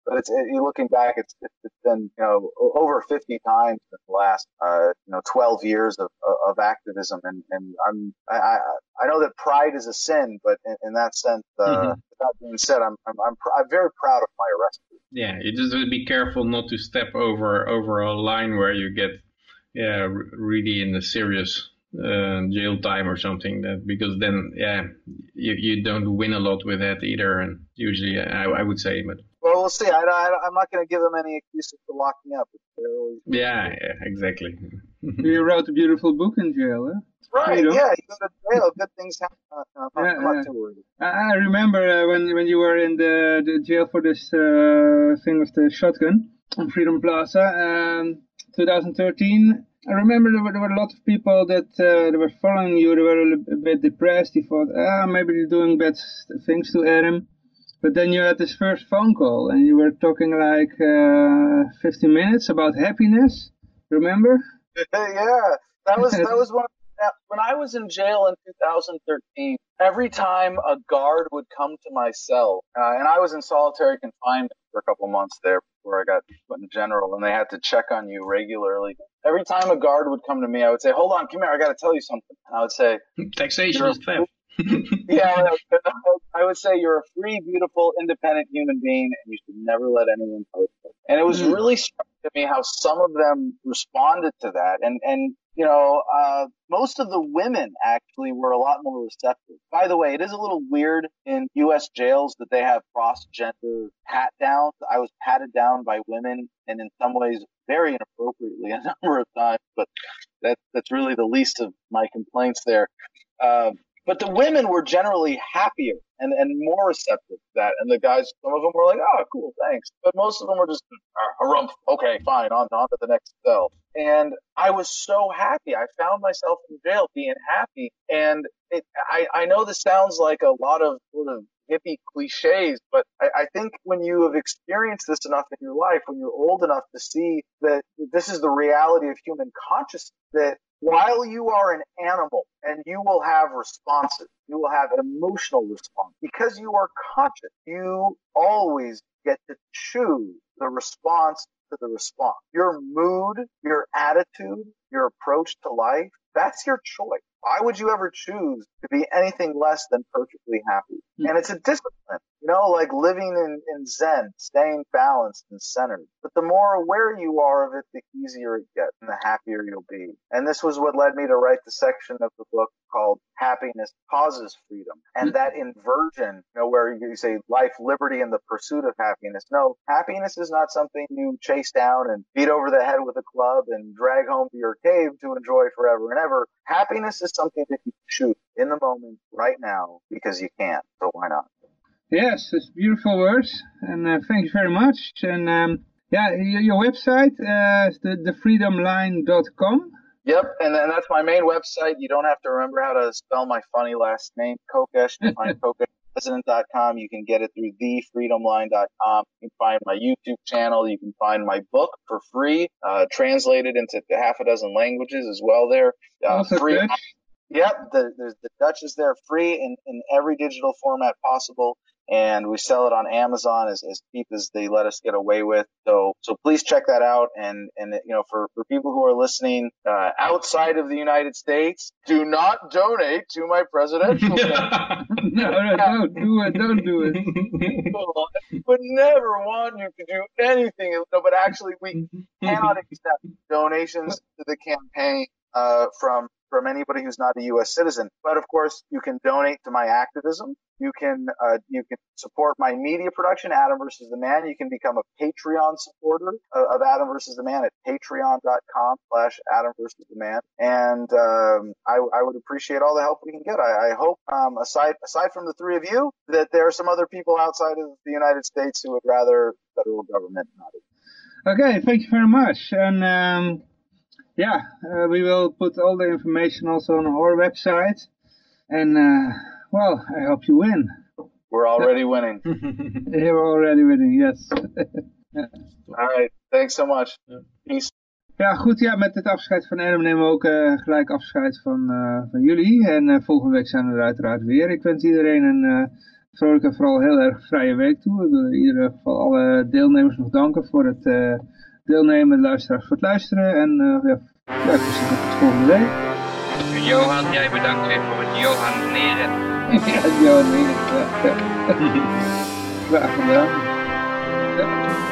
but it's it, looking back, it's it's been you know over 50 times in the last uh, you know 12 years of, of activism, and and I'm I I know that pride is a sin, but in, in that sense, uh, mm-hmm. that being said, I'm I'm I'm, pr- I'm very proud of my arrest. Yeah, you just be careful not to step over over a line where you get yeah, really in a serious uh, jail time or something. That because then, yeah, you you don't win a lot with that either. And usually, I, I would say, but well, we'll see. I, I am not going to give them any excuses to lock me up. Always... Yeah, yeah, exactly. you wrote a beautiful book in jail, huh? Right, you know? yeah, you go to jail, good things happen. Uh, I'm, yeah, I'm not too worried. I remember uh, when when you were in the, the jail for this uh, thing with the shotgun on Freedom Plaza. Um, 2013. I remember there were, there were, a lot of people that uh, were following you. They were a, a bit depressed. They thought, ah, maybe they're doing bad things to Adam. But then you had this first phone call and you were talking like uh, 15 minutes about happiness. Remember? yeah, that was that was one. When I was in jail in 2013, every time a guard would come to my cell, uh, and I was in solitary confinement for a couple months there before I got put in general, and they had to check on you regularly. Every time a guard would come to me, I would say, "Hold on, come here, I got to tell you something." And I would say, "Taxation is theft." yeah, I would say you're a free, beautiful, independent human being, and you should never let anyone touch you. And it was mm. really striking to me how some of them responded to that. And, and, you know, uh, most of the women actually were a lot more receptive. By the way, it is a little weird in U.S. jails that they have cross-gender pat downs. I was patted down by women and in some ways very inappropriately a number of times, but that, that's really the least of my complaints there. Uh, but the women were generally happier and, and more receptive to that. And the guys, some of them were like, oh, cool, thanks. But most of them were just, ah, harumph, okay, fine, on, on to the next cell. And I was so happy. I found myself in jail being happy. And it, I, I know this sounds like a lot of sort of hippie cliches, but I, I, think when you have experienced this enough in your life, when you're old enough to see that this is the reality of human consciousness, that while you are an animal and you will have responses, you will have emotional response because you are conscious. You always get to choose the response to the response. Your mood, your attitude, your approach to life, that's your choice. Why would you ever choose to be anything less than perfectly happy? Mm-hmm. And it's a discipline, know, like living in, in Zen, staying balanced and centered. But the more aware you are of it, the easier it gets and the happier you'll be. And this was what led me to write the section of the book called Happiness Causes Freedom. And mm-hmm. that inversion, you know, where you say life, liberty, and the pursuit of happiness. No, happiness is not something you chase down and beat over the head with a club and drag home to your cave to enjoy forever and ever. Happiness is something that you choose in the moment right now because you can. So why not? Yes, it's beautiful words, and uh, thank you very much. And um, yeah, your, your website uh, is the, thefreedomline.com. Yep, and, and that's my main website. You don't have to remember how to spell my funny last name, Kokesh. You can find kokeshpresident.com. You can get it through thefreedomline.com. You can find my YouTube channel. You can find my book for free, uh, translated into half a dozen languages as well there. Uh, also free. Good. Yep, the, the, the Dutch is there free in, in every digital format possible and we sell it on Amazon as, as cheap as they let us get away with. So, so please check that out. And, and, you know, for, for people who are listening, uh, outside of the United States, do not donate to my presidential no, no, don't do it. Don't do it. but never want you to do anything. No, but actually we cannot accept donations to the campaign, uh, from from anybody who's not a U.S. citizen. But of course, you can donate to my activism. You can uh, you can support my media production, Adam versus the Man. You can become a Patreon supporter of, of Adam versus the Man at patreon.com/slash Adam versus the Man. And um, I, I, would appreciate all the help we can get. I, I hope, um, aside aside from the three of you, that there are some other people outside of the United States who would rather federal government not. Okay, thank you very much. And um, yeah, uh, we will put all the information also on our website. And, uh, well, I hope you win. We're already winning. We're already winning, yes. All right, thanks so much. Peace. Ja, goed. Ja, met het afscheid van Adam nemen we ook uh, gelijk afscheid van, uh, van jullie. En uh, volgende week zijn we er uiteraard weer. Ik wens iedereen een vrolijke en vooral heel erg vrije week toe. Ik wil in ieder geval alle deelnemers nog danken voor het deelnemen, luisteraars voor het luisteren. En uh, ja, ja, tot de volgende week. Johan, jij bedankt weer voor het Johan Neren. ja, het Johan Neren. Ja. Graag gedaan. Ja.